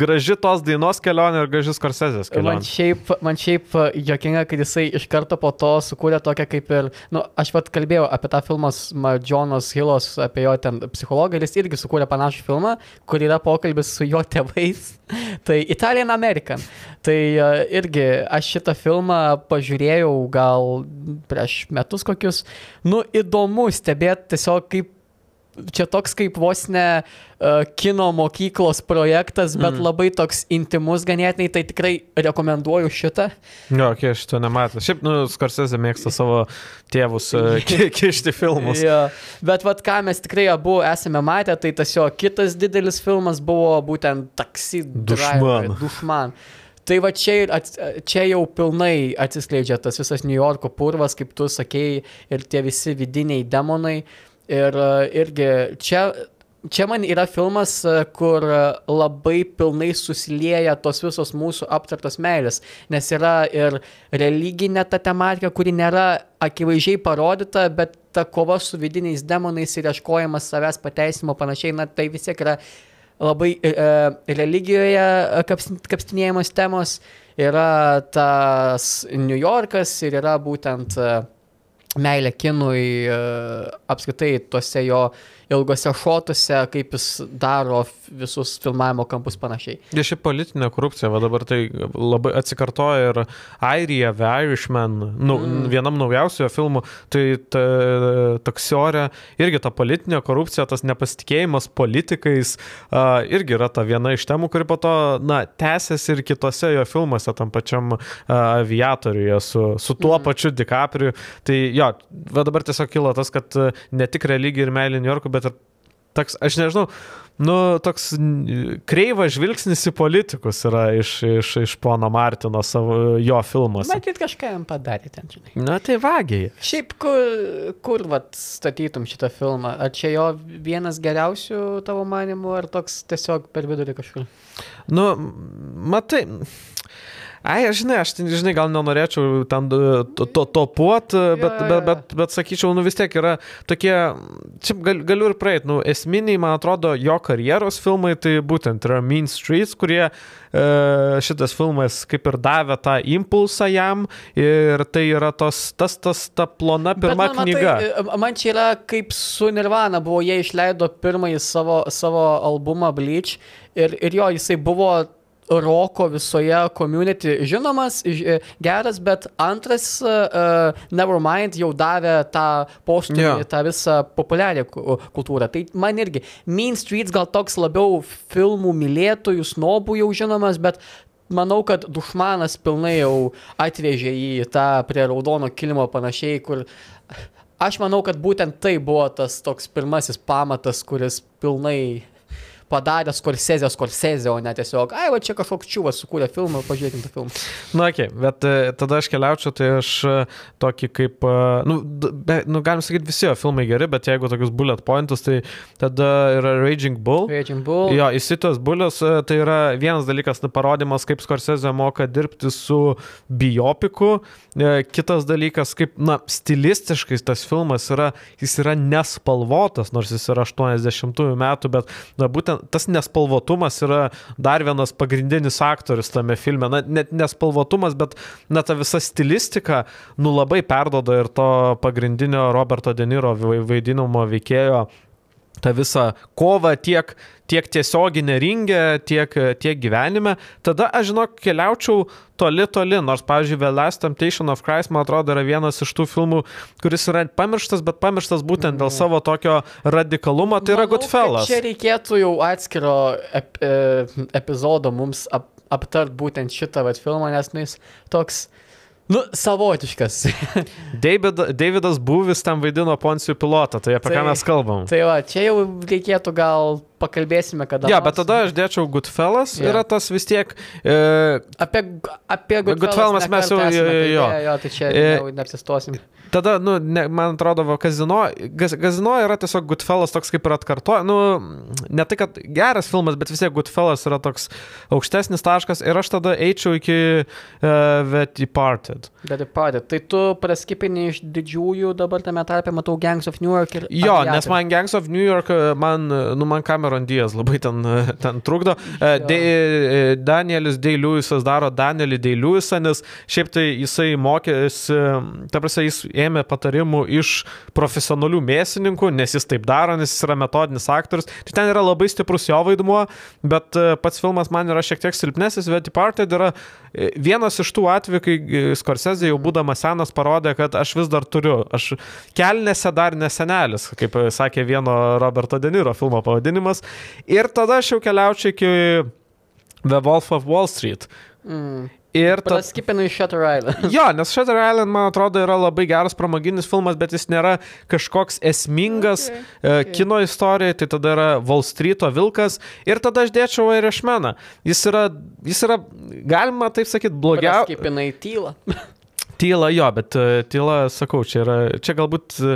graži tos dainos kelionė ir graži Skorsezės Man kelionė. šiaip, man šiaip e, jokinga, kad jisai iš karto po to sukūrė tokią kaip ir, nu, aš pat kalbėjau apie tą filmą Jonas Hillos, apie jo ten psichologą, jis irgi sukūrė panašų filmą, kur yra pokalbis su jo tėvais. tai Italian American. Tai e, irgi aš šitą filmą pažiūrėjau gal prieš metus kokius. Nu, įdomu stebėti tiesiog kaip čia toks kaip vos ne uh, kino mokyklos projektas, bet mm. labai toks intimus ganėtinai, tai tikrai rekomenduoju šitą. Jo, okay, aš to nematau. Šiaip, nu, Skorsezė mėgsta savo tėvus uh, ki- kišti filmus. Ja. Bet vad ką mes tikrai abu esame matę, tai tas jo kitas didelis filmas buvo būtent Taxi Dušman. Dušman. Tai va čia, ats- čia jau pilnai atsiskleidžia tas visas New Yorko purvas, kaip tu sakėjai, ir tie visi vidiniai demonai. Ir e, irgi čia, čia man yra filmas, e, kur e, labai pilnai susilieja tos visos mūsų aptartos meilės, nes yra ir religinė ta tematika, kuri nėra akivaizdžiai parodyta, bet ta kova su vidiniais demonais ir ieškojimas savęs pateisimo panašiai, na tai vis tiek yra labai e, religijoje kaps- kapstinėjimas temos, yra tas New Yorkas ir yra būtent e, meilė kinui e, apskritai tuose jo ilgose šotuose, kaip jis daro visus filmavimo kampus panašiai. Ir šiaip politinė korupcija, va dabar tai labai atsikartoja ir Airija, The Irishman, nu, Mm. vienam naujausių jo filmų, tai ta, toksiorė, irgi ta politinė korupcija, tas nepasitikėjimas politikais, uh, irgi yra ta viena iš temų, kuri po to, na, tęsiasi ir kitose jo filmuose, tam pačiam uh, aviatoriuje, su, su tuo mm. pačiu DiCaprio. Tai jo, va dabar tiesiog kilo tas, kad ne tik religija ir meilė New Yorkui, bet ir toks, aš nežinau, nu, toks kreivas žvilgsnis į politikus yra iš, iš, iš pono Martino savo jo filmuose. Matyt, kažką jam padarė ten, žinai. Na tai vagiai. Šiaip, kur, kur vat, statytum šitą filmą? Ar čia jo vienas geriausių tavo manimų, ar toks tiesiog per vidurį kažkur? Nu, matai. Ai, aš žinai, aš, žinai, gal nenorėčiau ten e, to, to, topuot, bet, Jo, jo, bet, bet, bet sakyčiau, nu vis tiek yra tokie, čia gal, galiu ir praeit, nu, esminiai, man atrodo, jo karjeros filmai, tai būtent yra Mean Streets, kurie e, šitas filmas kaip ir davė tą impulsą jam ir tai yra tos, tas, tas, ta plona pirma Bet man, knyga. Matai, man čia yra kaip su Nirvana buvo, jie išleido pirmąjį savo, savo albumą Bleach ir, ir jo, jisai buvo roko visoje community žinomas, ž- geras, bet antras uh, Nevermind jau davė tą postumį, yeah. tą visą populiarią ku- kultūrą. Tai man irgi Mean Streets gal toks labiau filmų mylėtojų, snobų jau žinomas, bet manau, kad Dušmanas pilnai jau atvežė į tą prie raudono kilimo panašiai, kur aš manau, kad būtent tai buvo tas toks pirmasis pamatas, kuris pilnai padarė Skorsezę Skorsezę, o ne tiesiog, ai, va čia kažkoks čiūvas sukūrė filmą, pažiūrėkim tą filmą. Na, okei, okay, bet e, tada aš keliaučiau, tai aš e, tokį kaip, e, nu, be, nu galim sakyti, visi jo filmai geri, bet jeigu tokius bullet pointus, tai tada yra Raging Bull. Raging Bull. Jo, įsitos bulius, tai yra vienas dalykas, nu, parodymas, kaip Skorsezė moka dirbti su biopiku, kitas dalykas, kaip, na, stilistiškai tas filmas yra, jis yra nespalvotas, nors jis yra 80-ųjų metų, bet, na, būtent tas nespalvotumas yra dar vienas pagrindinis aktorius tame filme. Na, net nespalvotumas, bet, na, ta visa stilistika, nu, labai perdoda ir to pagrindinio Roberto Deniro vaidinamo veikėjo tą visą kovą tiek, tiek tiesioginę ringę, tiek, tiek gyvenime, tada aš žinok, keliaučiau toli, toli, nors, pavyzdžiui, The Last Temptation of Christ, man atrodo, yra vienas iš tų filmų, kuris yra pamirštas, bet pamirštas būtent dėl savo tokio radikalumo, tai yra Manau, kad Goodfellas. Čia reikėtų jau atskiro ep, e, epizodo mums ap, aptart būtent šitą vat, filmą, nes nu, jis toks, nu, savotiškas. David, Davidas Būvis tam vaidino Poncijų pilotą, tai apie Tai- ką mes kalbam. tai va, čia jau reikėtų gal pakalbėsime, kada. Ja, bet tada aš dėčiau Goodfellas, Jo. yra tas vis tiek, e, Apie, apie Goodfellas mes jau- jo, jo, jo. tai čia E, neapsistosim. Tada, nu, ne, man atrodo, va, kazino, gaz, kazino yra tiesiog Goodfellas toks kaip ir atkartoja, nu, ne tai, kad geras filmas, bet vis tiek Goodfellas yra toks aukštesnis taškas ir aš tada eičiau iki uh, The Departed. The Departed. Tai tu praskipini iš didžiųjų dabar tame tarpe, matau Gangs of New York ir... Jo, Aviator. nes man Gangs of New York, e, man, nu, man Cameron Diaz labai ten, e, ten trukdo. Jo. De, Danielis Deiluisas daro Danielį Deiluisą, nes šiaip tai jisai mokėsi, ta prasme, jis ėmė patarimų iš profesionalių mėsininkų, nes jis taip daro, nes jis yra metodinis aktorius. Tai ten yra labai stiprus jo vaidmuo, bet e, pats filmas man yra šiek tiek silpnesnis, bet Departed yra e, vienas iš tų atvejų, kai e, Scorsese jau būdamas senas parodė, kad aš vis dar turiu. Aš kelnėse dar nesenelis, kaip sakė vieno Roberto Deniro filmo pavadinimas. Ir tada aš jau keliaučiau iki The Wolf of Wall Street. Mm. Ir ta... Praskipinu iš Shutter Island. Jo, nes Shutter Island, man atrodo, yra labai geras pramoginis filmas, bet jis nėra kažkoks esmingas Okay, okay, okay. kino istorijoje, tai tada yra Wall Street'o vilkas ir tada aš dėčiau Irishmaną. Jis yra, jis yra, galima taip sakyti, blogiausias. Praskipinai tylą. Tyla jo, bet e, tyla, sakau, čia yra, čia galbūt, e,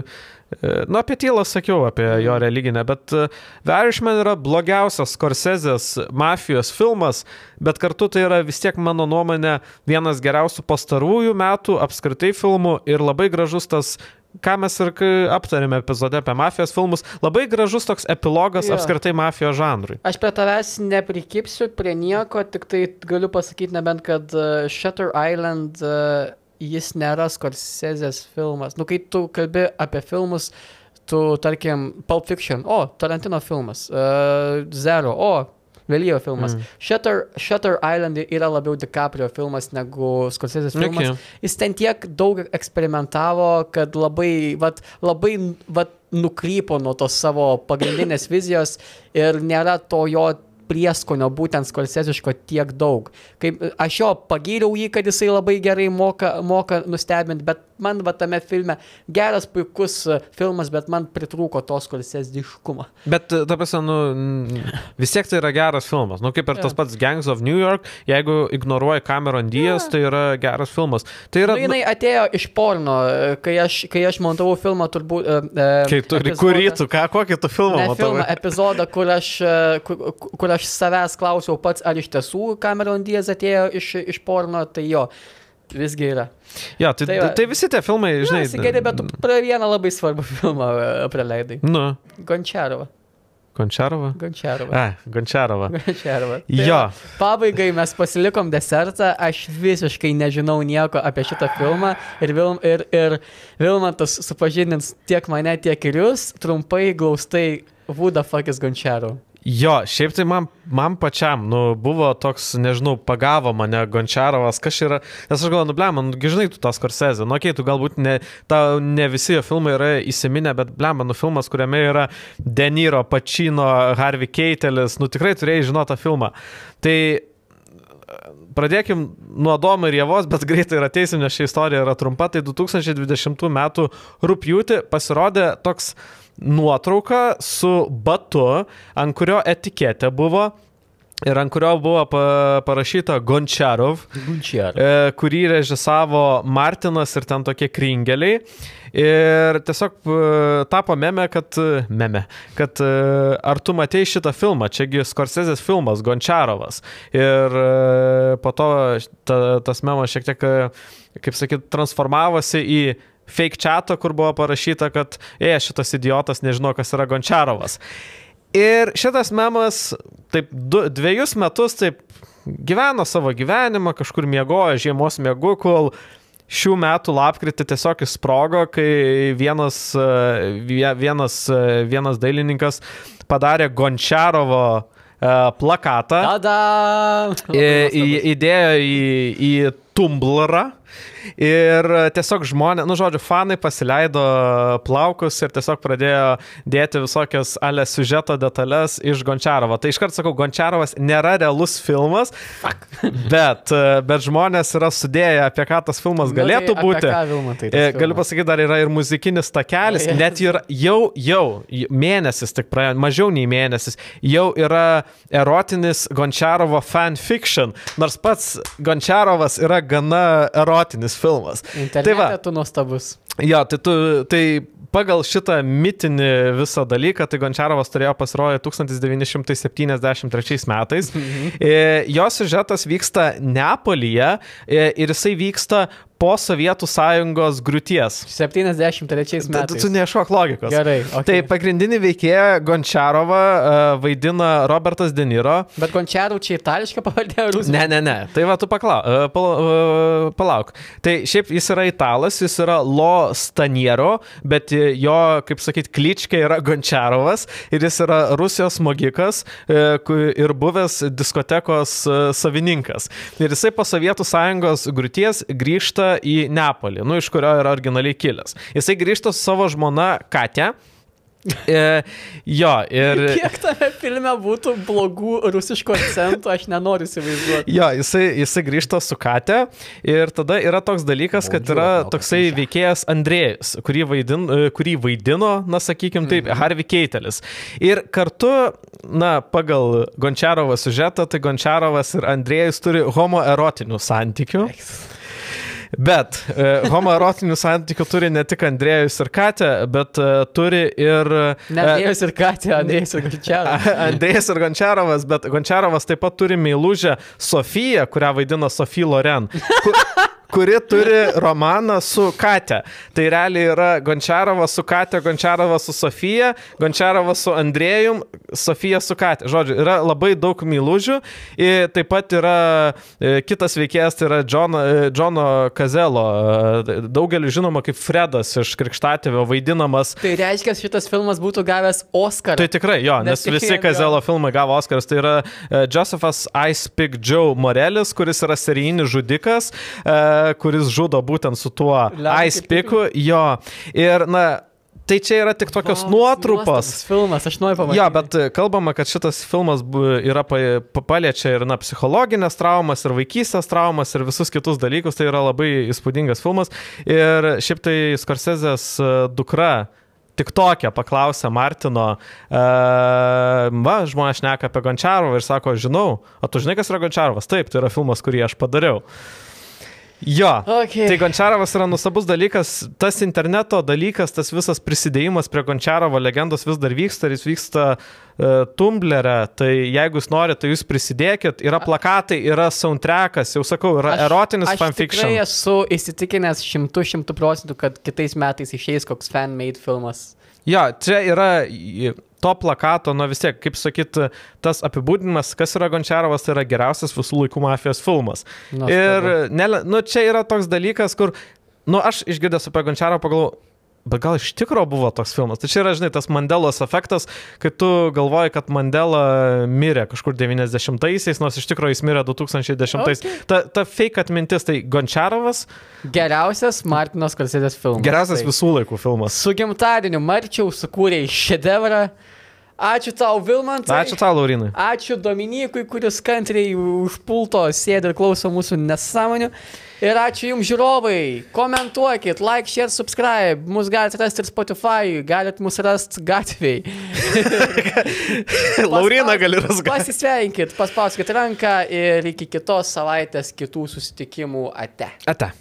e, nu apie tylą sakiau, apie jo religinę, bet The Irishman yra blogiausias Scorsese'ės mafijos filmas, bet kartu tai yra vis tiek mano nuomonė vienas geriausių pastarųjų metų apskritai filmų ir labai gražus tas ką mes ir aptarėme epizode apie mafijos filmus, labai gražus toks epilogas Jo. apskritai mafijos žanrui. Aš prie tavęs neprikipsiu prie nieko, tik tai galiu pasakyti nebent, kad Shutter Island uh, jis nėra Scorsese'ės filmas. Nu, kai tu kalbi apie filmus, tu, tarkim, Pulp Fiction, o, Tarantino filmas, uh, Zero, o, Vėlyvo filmas. Mm. Shutter, Shutter Island yra labiau DiCaprio filmas negu Scorsese'ės filmas. Okay. Jis ten tiek daug eksperimentavo, kad labai, vat, labai vat, nukrypo nuo tos savo pagrindinės vizijos ir nėra to jo prieskonio būtent skolsesiško tiek daug. Kaip, aš jo pagyriau jį, kad jisai labai gerai moka, moka nustebinti, bet man va tame filme geras, puikus e, filmas, bet man pritrūko to skolsesiškumo. Bet, ta prasme, nu, vis tiek tai yra geras filmas. Nu, kaip ir tas pats Gangs of New York, jeigu ignoruoji Cameron Diaz, tai yra geras filmas. Tai yra, Nu, jinai atėjo iš porno, e, kai aš, kai aš montavau filmą, turbūt... e, kai tu, kurį tu, ką, kokį tu filmą Ne filmą, epizodą, kur aš, e, kur, kur aš savęs klausiau pats, ar iš tiesų Cameron Diaz atėjo iš, iš porno, tai jo, visgi yra. Ja, tai, Tai va. tai visi tie filmai, žinai. Žinai, gerai, bet tu pra vieną labai svarbų filmą e, praleidai. Nu, Gončiarovą. Končarova? Gončiarovą. A, Gončarova. Gončiarovą. Tai Jo. va, Pabaigai mes pasilikom desertą, aš visiškai nežinau nieko apie šitą filmą ir, Vil, ir, ir Vilmantas supažindins tiek mane, tiek ir jūs, trumpai, glaustai, who the fuck is Gončiarova. Jo, šiaip tai man, man pačiam, nu, buvo toks, nežinau, pagavo mane Gončarovas, kas yra, nes aš galvoju, nu, blem, nu, žinai, tu tas korsezė, nu, okei, okay, tu galbūt ne, ta, ne visi jo filmai yra įsiminę, bet, blem, nu, filmas, kuriame yra Deniro, Pacino, Harvey Keitelis, nu, tikrai turėjai žinoti tą filmą. Tai Pradėkim nuo Domo ir Jėvos, bet greitai ir ateisim, nes ši istorija yra trumpa. Tai 2020 m. rūpjūtį pasirodė toks nuotrauka su batu, ant kurio etiketė buvo ir ant kurio buvo pa, parašyta Gončarov, Gončiarova. e, kurį režisavo Martinas ir ten tokie kringeliai. Ir tiesiog e, tapo meme, kad, meme, kad e, ar tu matei šitą filmą, čiagi Scorsesės filmas Gončarovas. Ir e, po to ta, tas memas šiek tiek, e, kaip sakyt, transformavosi į fake chatą, kur buvo parašyta, kad, e, šitas idiotas nežino, kas yra Gončarovas. Ir šitas memas taip du, dviejus metus taip gyveno savo gyvenimą, kažkur miegojo žiemos miegu, kol šių metų lapkritį tiesiog įsprogo, kai vienas, e, vie- vienas, e, vienas dailininkas padarė Gončiarovo e, plakatą, Tada. įdėjo į, į Tumblrą ir tiesiog žmonės, nu žodžiu, fanai pasileido plaukus ir tiesiog pradėjo dėti visokias ale siužeto detalės iš Gončiarovo. Tai iškart sakau, Gončiarovas nėra realus filmas, bet, bet žmonės yra sudėję, apie ką tas filmas galėtų Nu, tai būti. Ką, Vilmantai, tas E, filmas? Galiu pasakyti, dar yra ir muzikinis takelis, Jėzus. net ir jau, jau mėnesis, tik praėjo, mažiau nei mėnesis, jau yra erotinis Gončiarovo fanfiction, nors pats Gončiarovas yra gana erotinis filmas. Internete Tai va. tu nuostabus. Jo, tai, tu, tai pagal šitą mitinį visą dalyką, tai Gončiarovas turėjo pasirodyti 1973 metais. E, jo siužetas vyksta Neapolyje e, ir jisai vyksta po Sovietų sąjungos griūties. 73 Tu, metais. tu neieškok logikos. Gerai. Tai Okay. pagrindinį veikėją Gončiarovą uh, vaidina Robertas De Niro. Bet Gončiarų čia itališka pavardė Rusija. Ne, ne, ne. Tai va, tu paklau, uh, pala, uh, palauk. Tai šiaip jis yra italas, jis yra Lo Staniero, bet jo, kaip sakyt, kličkė yra Gončiarovas ir jis yra Rusijos smogikas ku- ir buvęs diskotekos uh, savininkas. Ir jisai po Sovietų sąjungos grūties grįžta į Neapolį, nu, iš kurio yra originaliai kilęs. Jisai grįžta su savo žmona Katė. E, jo, ir... Kiek tame filme būtų blogų rusiškų akcentų, aš nenoriu įsivaizduoti. Jo, jisai, jisai grįžta su Kate ir tada yra toks dalykas, kad yra toksai veikėjas Andrėjus, kurį, vaidin, kurį vaidino, na sakykime taip, Harvey Keitelis. Ir kartu, na, pagal Gončiarovo siužetą, tai Gončiarovas ir Andrėjus turi homoerotinių santykių. Bet e, homoerotinių santykių turi ne tik Andrėjus ir Katė, bet e, turi ir... Ne, Andrėjus ir Katė, Andrėjus ir Gončiaras. Andrėjas ir Gončiarovas, bet Gončiarovas taip pat turi meilužę Sofiją, kurią vaidina Sofija Loren. Ku, kuri turi romaną su Kate. Tai realiai yra Gončiarovas su Kate, Gončiarovas su Sofija, Gončiarovas su Andrėjum, Sofija su Kate. Žodžiu, yra labai daug mylužių. Ir taip pat yra e, kitas veikėjas, tai yra Džono, e, Džono Kazelo, e, daugeliu žinoma kaip Fredas iš Krikštatėvio vaidinamas. Tai reiškia, šitas filmas būtų gavęs Oscarą. Tai tikrai, jo, nes Nes visi Kazelo filmai gavo Oscars. Tai yra Josephas Ice Pick Joe Morelis, kuris yra serijinis žudikas, uh, kuris žudo būtent su tuo Ice ir Picku. Jo. Ir, na, tai čia yra tik tokios Vau, nuotrupos. Filmas, aš noriu pamatyti. Jo, bet e, kalbama, kad šitas filmas yra pa- pa- paliečia ir na, psichologinės traumas, ir vaikystės traumas, ir visus kitus dalykus. Tai yra labai įspūdingas filmas. Ir šiaip tai Skorsezės e, dukra tik tokia paklausė Martino, e, va, žmonės šneka apie Gončiarovą ir sako, žinau, o tu žinai, kas yra Gončiarovas? Taip, tai yra filmas, kurį aš padariau. Jo. Okay. Tai Gončiarovas yra nustabus dalykas, tas interneto dalykas, tas visas prisidėjimas prie Gončiarovo legendos vis dar vyksta ir jis vyksta uh, Tumblr'e, tai jeigu jūs norite, tai jūs prisidėkit, yra plakatai, yra soundtrackas, jau sakau, yra Aš- erotinis aš fanfiction. Tikrai esu įsitikinęs šimtų šimtų procentų, kad kitais metais išeis koks fan-made filmas. Jo, čia yra to plakato, nu vis tiek, kaip sakyt, tas apibūdinimas, kas yra Gončiarovas, tai yra geriausias visų laikų mafijos filmas. Nuostabu. Ir, ne, nu, čia yra toks dalykas, kur, nu, aš išgirdęs apie Gončiarovą pagalvoju, bet gal iš tikro buvo toks filmas. Tai čia yra, žinai, tas Mandelos efektas, kai tu galvoji, kad Mandela mirė kažkur 90-aisiais, nors iš tikrųjų jis mirė 2010-aisiais. Okay. Ta, ta fake atmintis, tai Gončiarovas, Geriausias Martinos Kalsėdės filmas. geriausias Tai. visų laikų filmas. Su gimtadieniu Marčiau sukūrė šedevrą. Ačiū tau, Vilmantai. Ačiū tau, Laurinai. Ačiū Dominikui, kuris kantriai už pulto sėdi ir klauso mūsų nesąmonių. Ir ačiū Jums žiūrovai. Komentuokit, like, share, subscribe. Mus galite rasti ir Spotify, galite mus rasti gatvėje. Laurina gali rasti. Pasisveikinkit, paspauskit ranką ir iki kitos savaitės kitų susitikimų ate. Ate.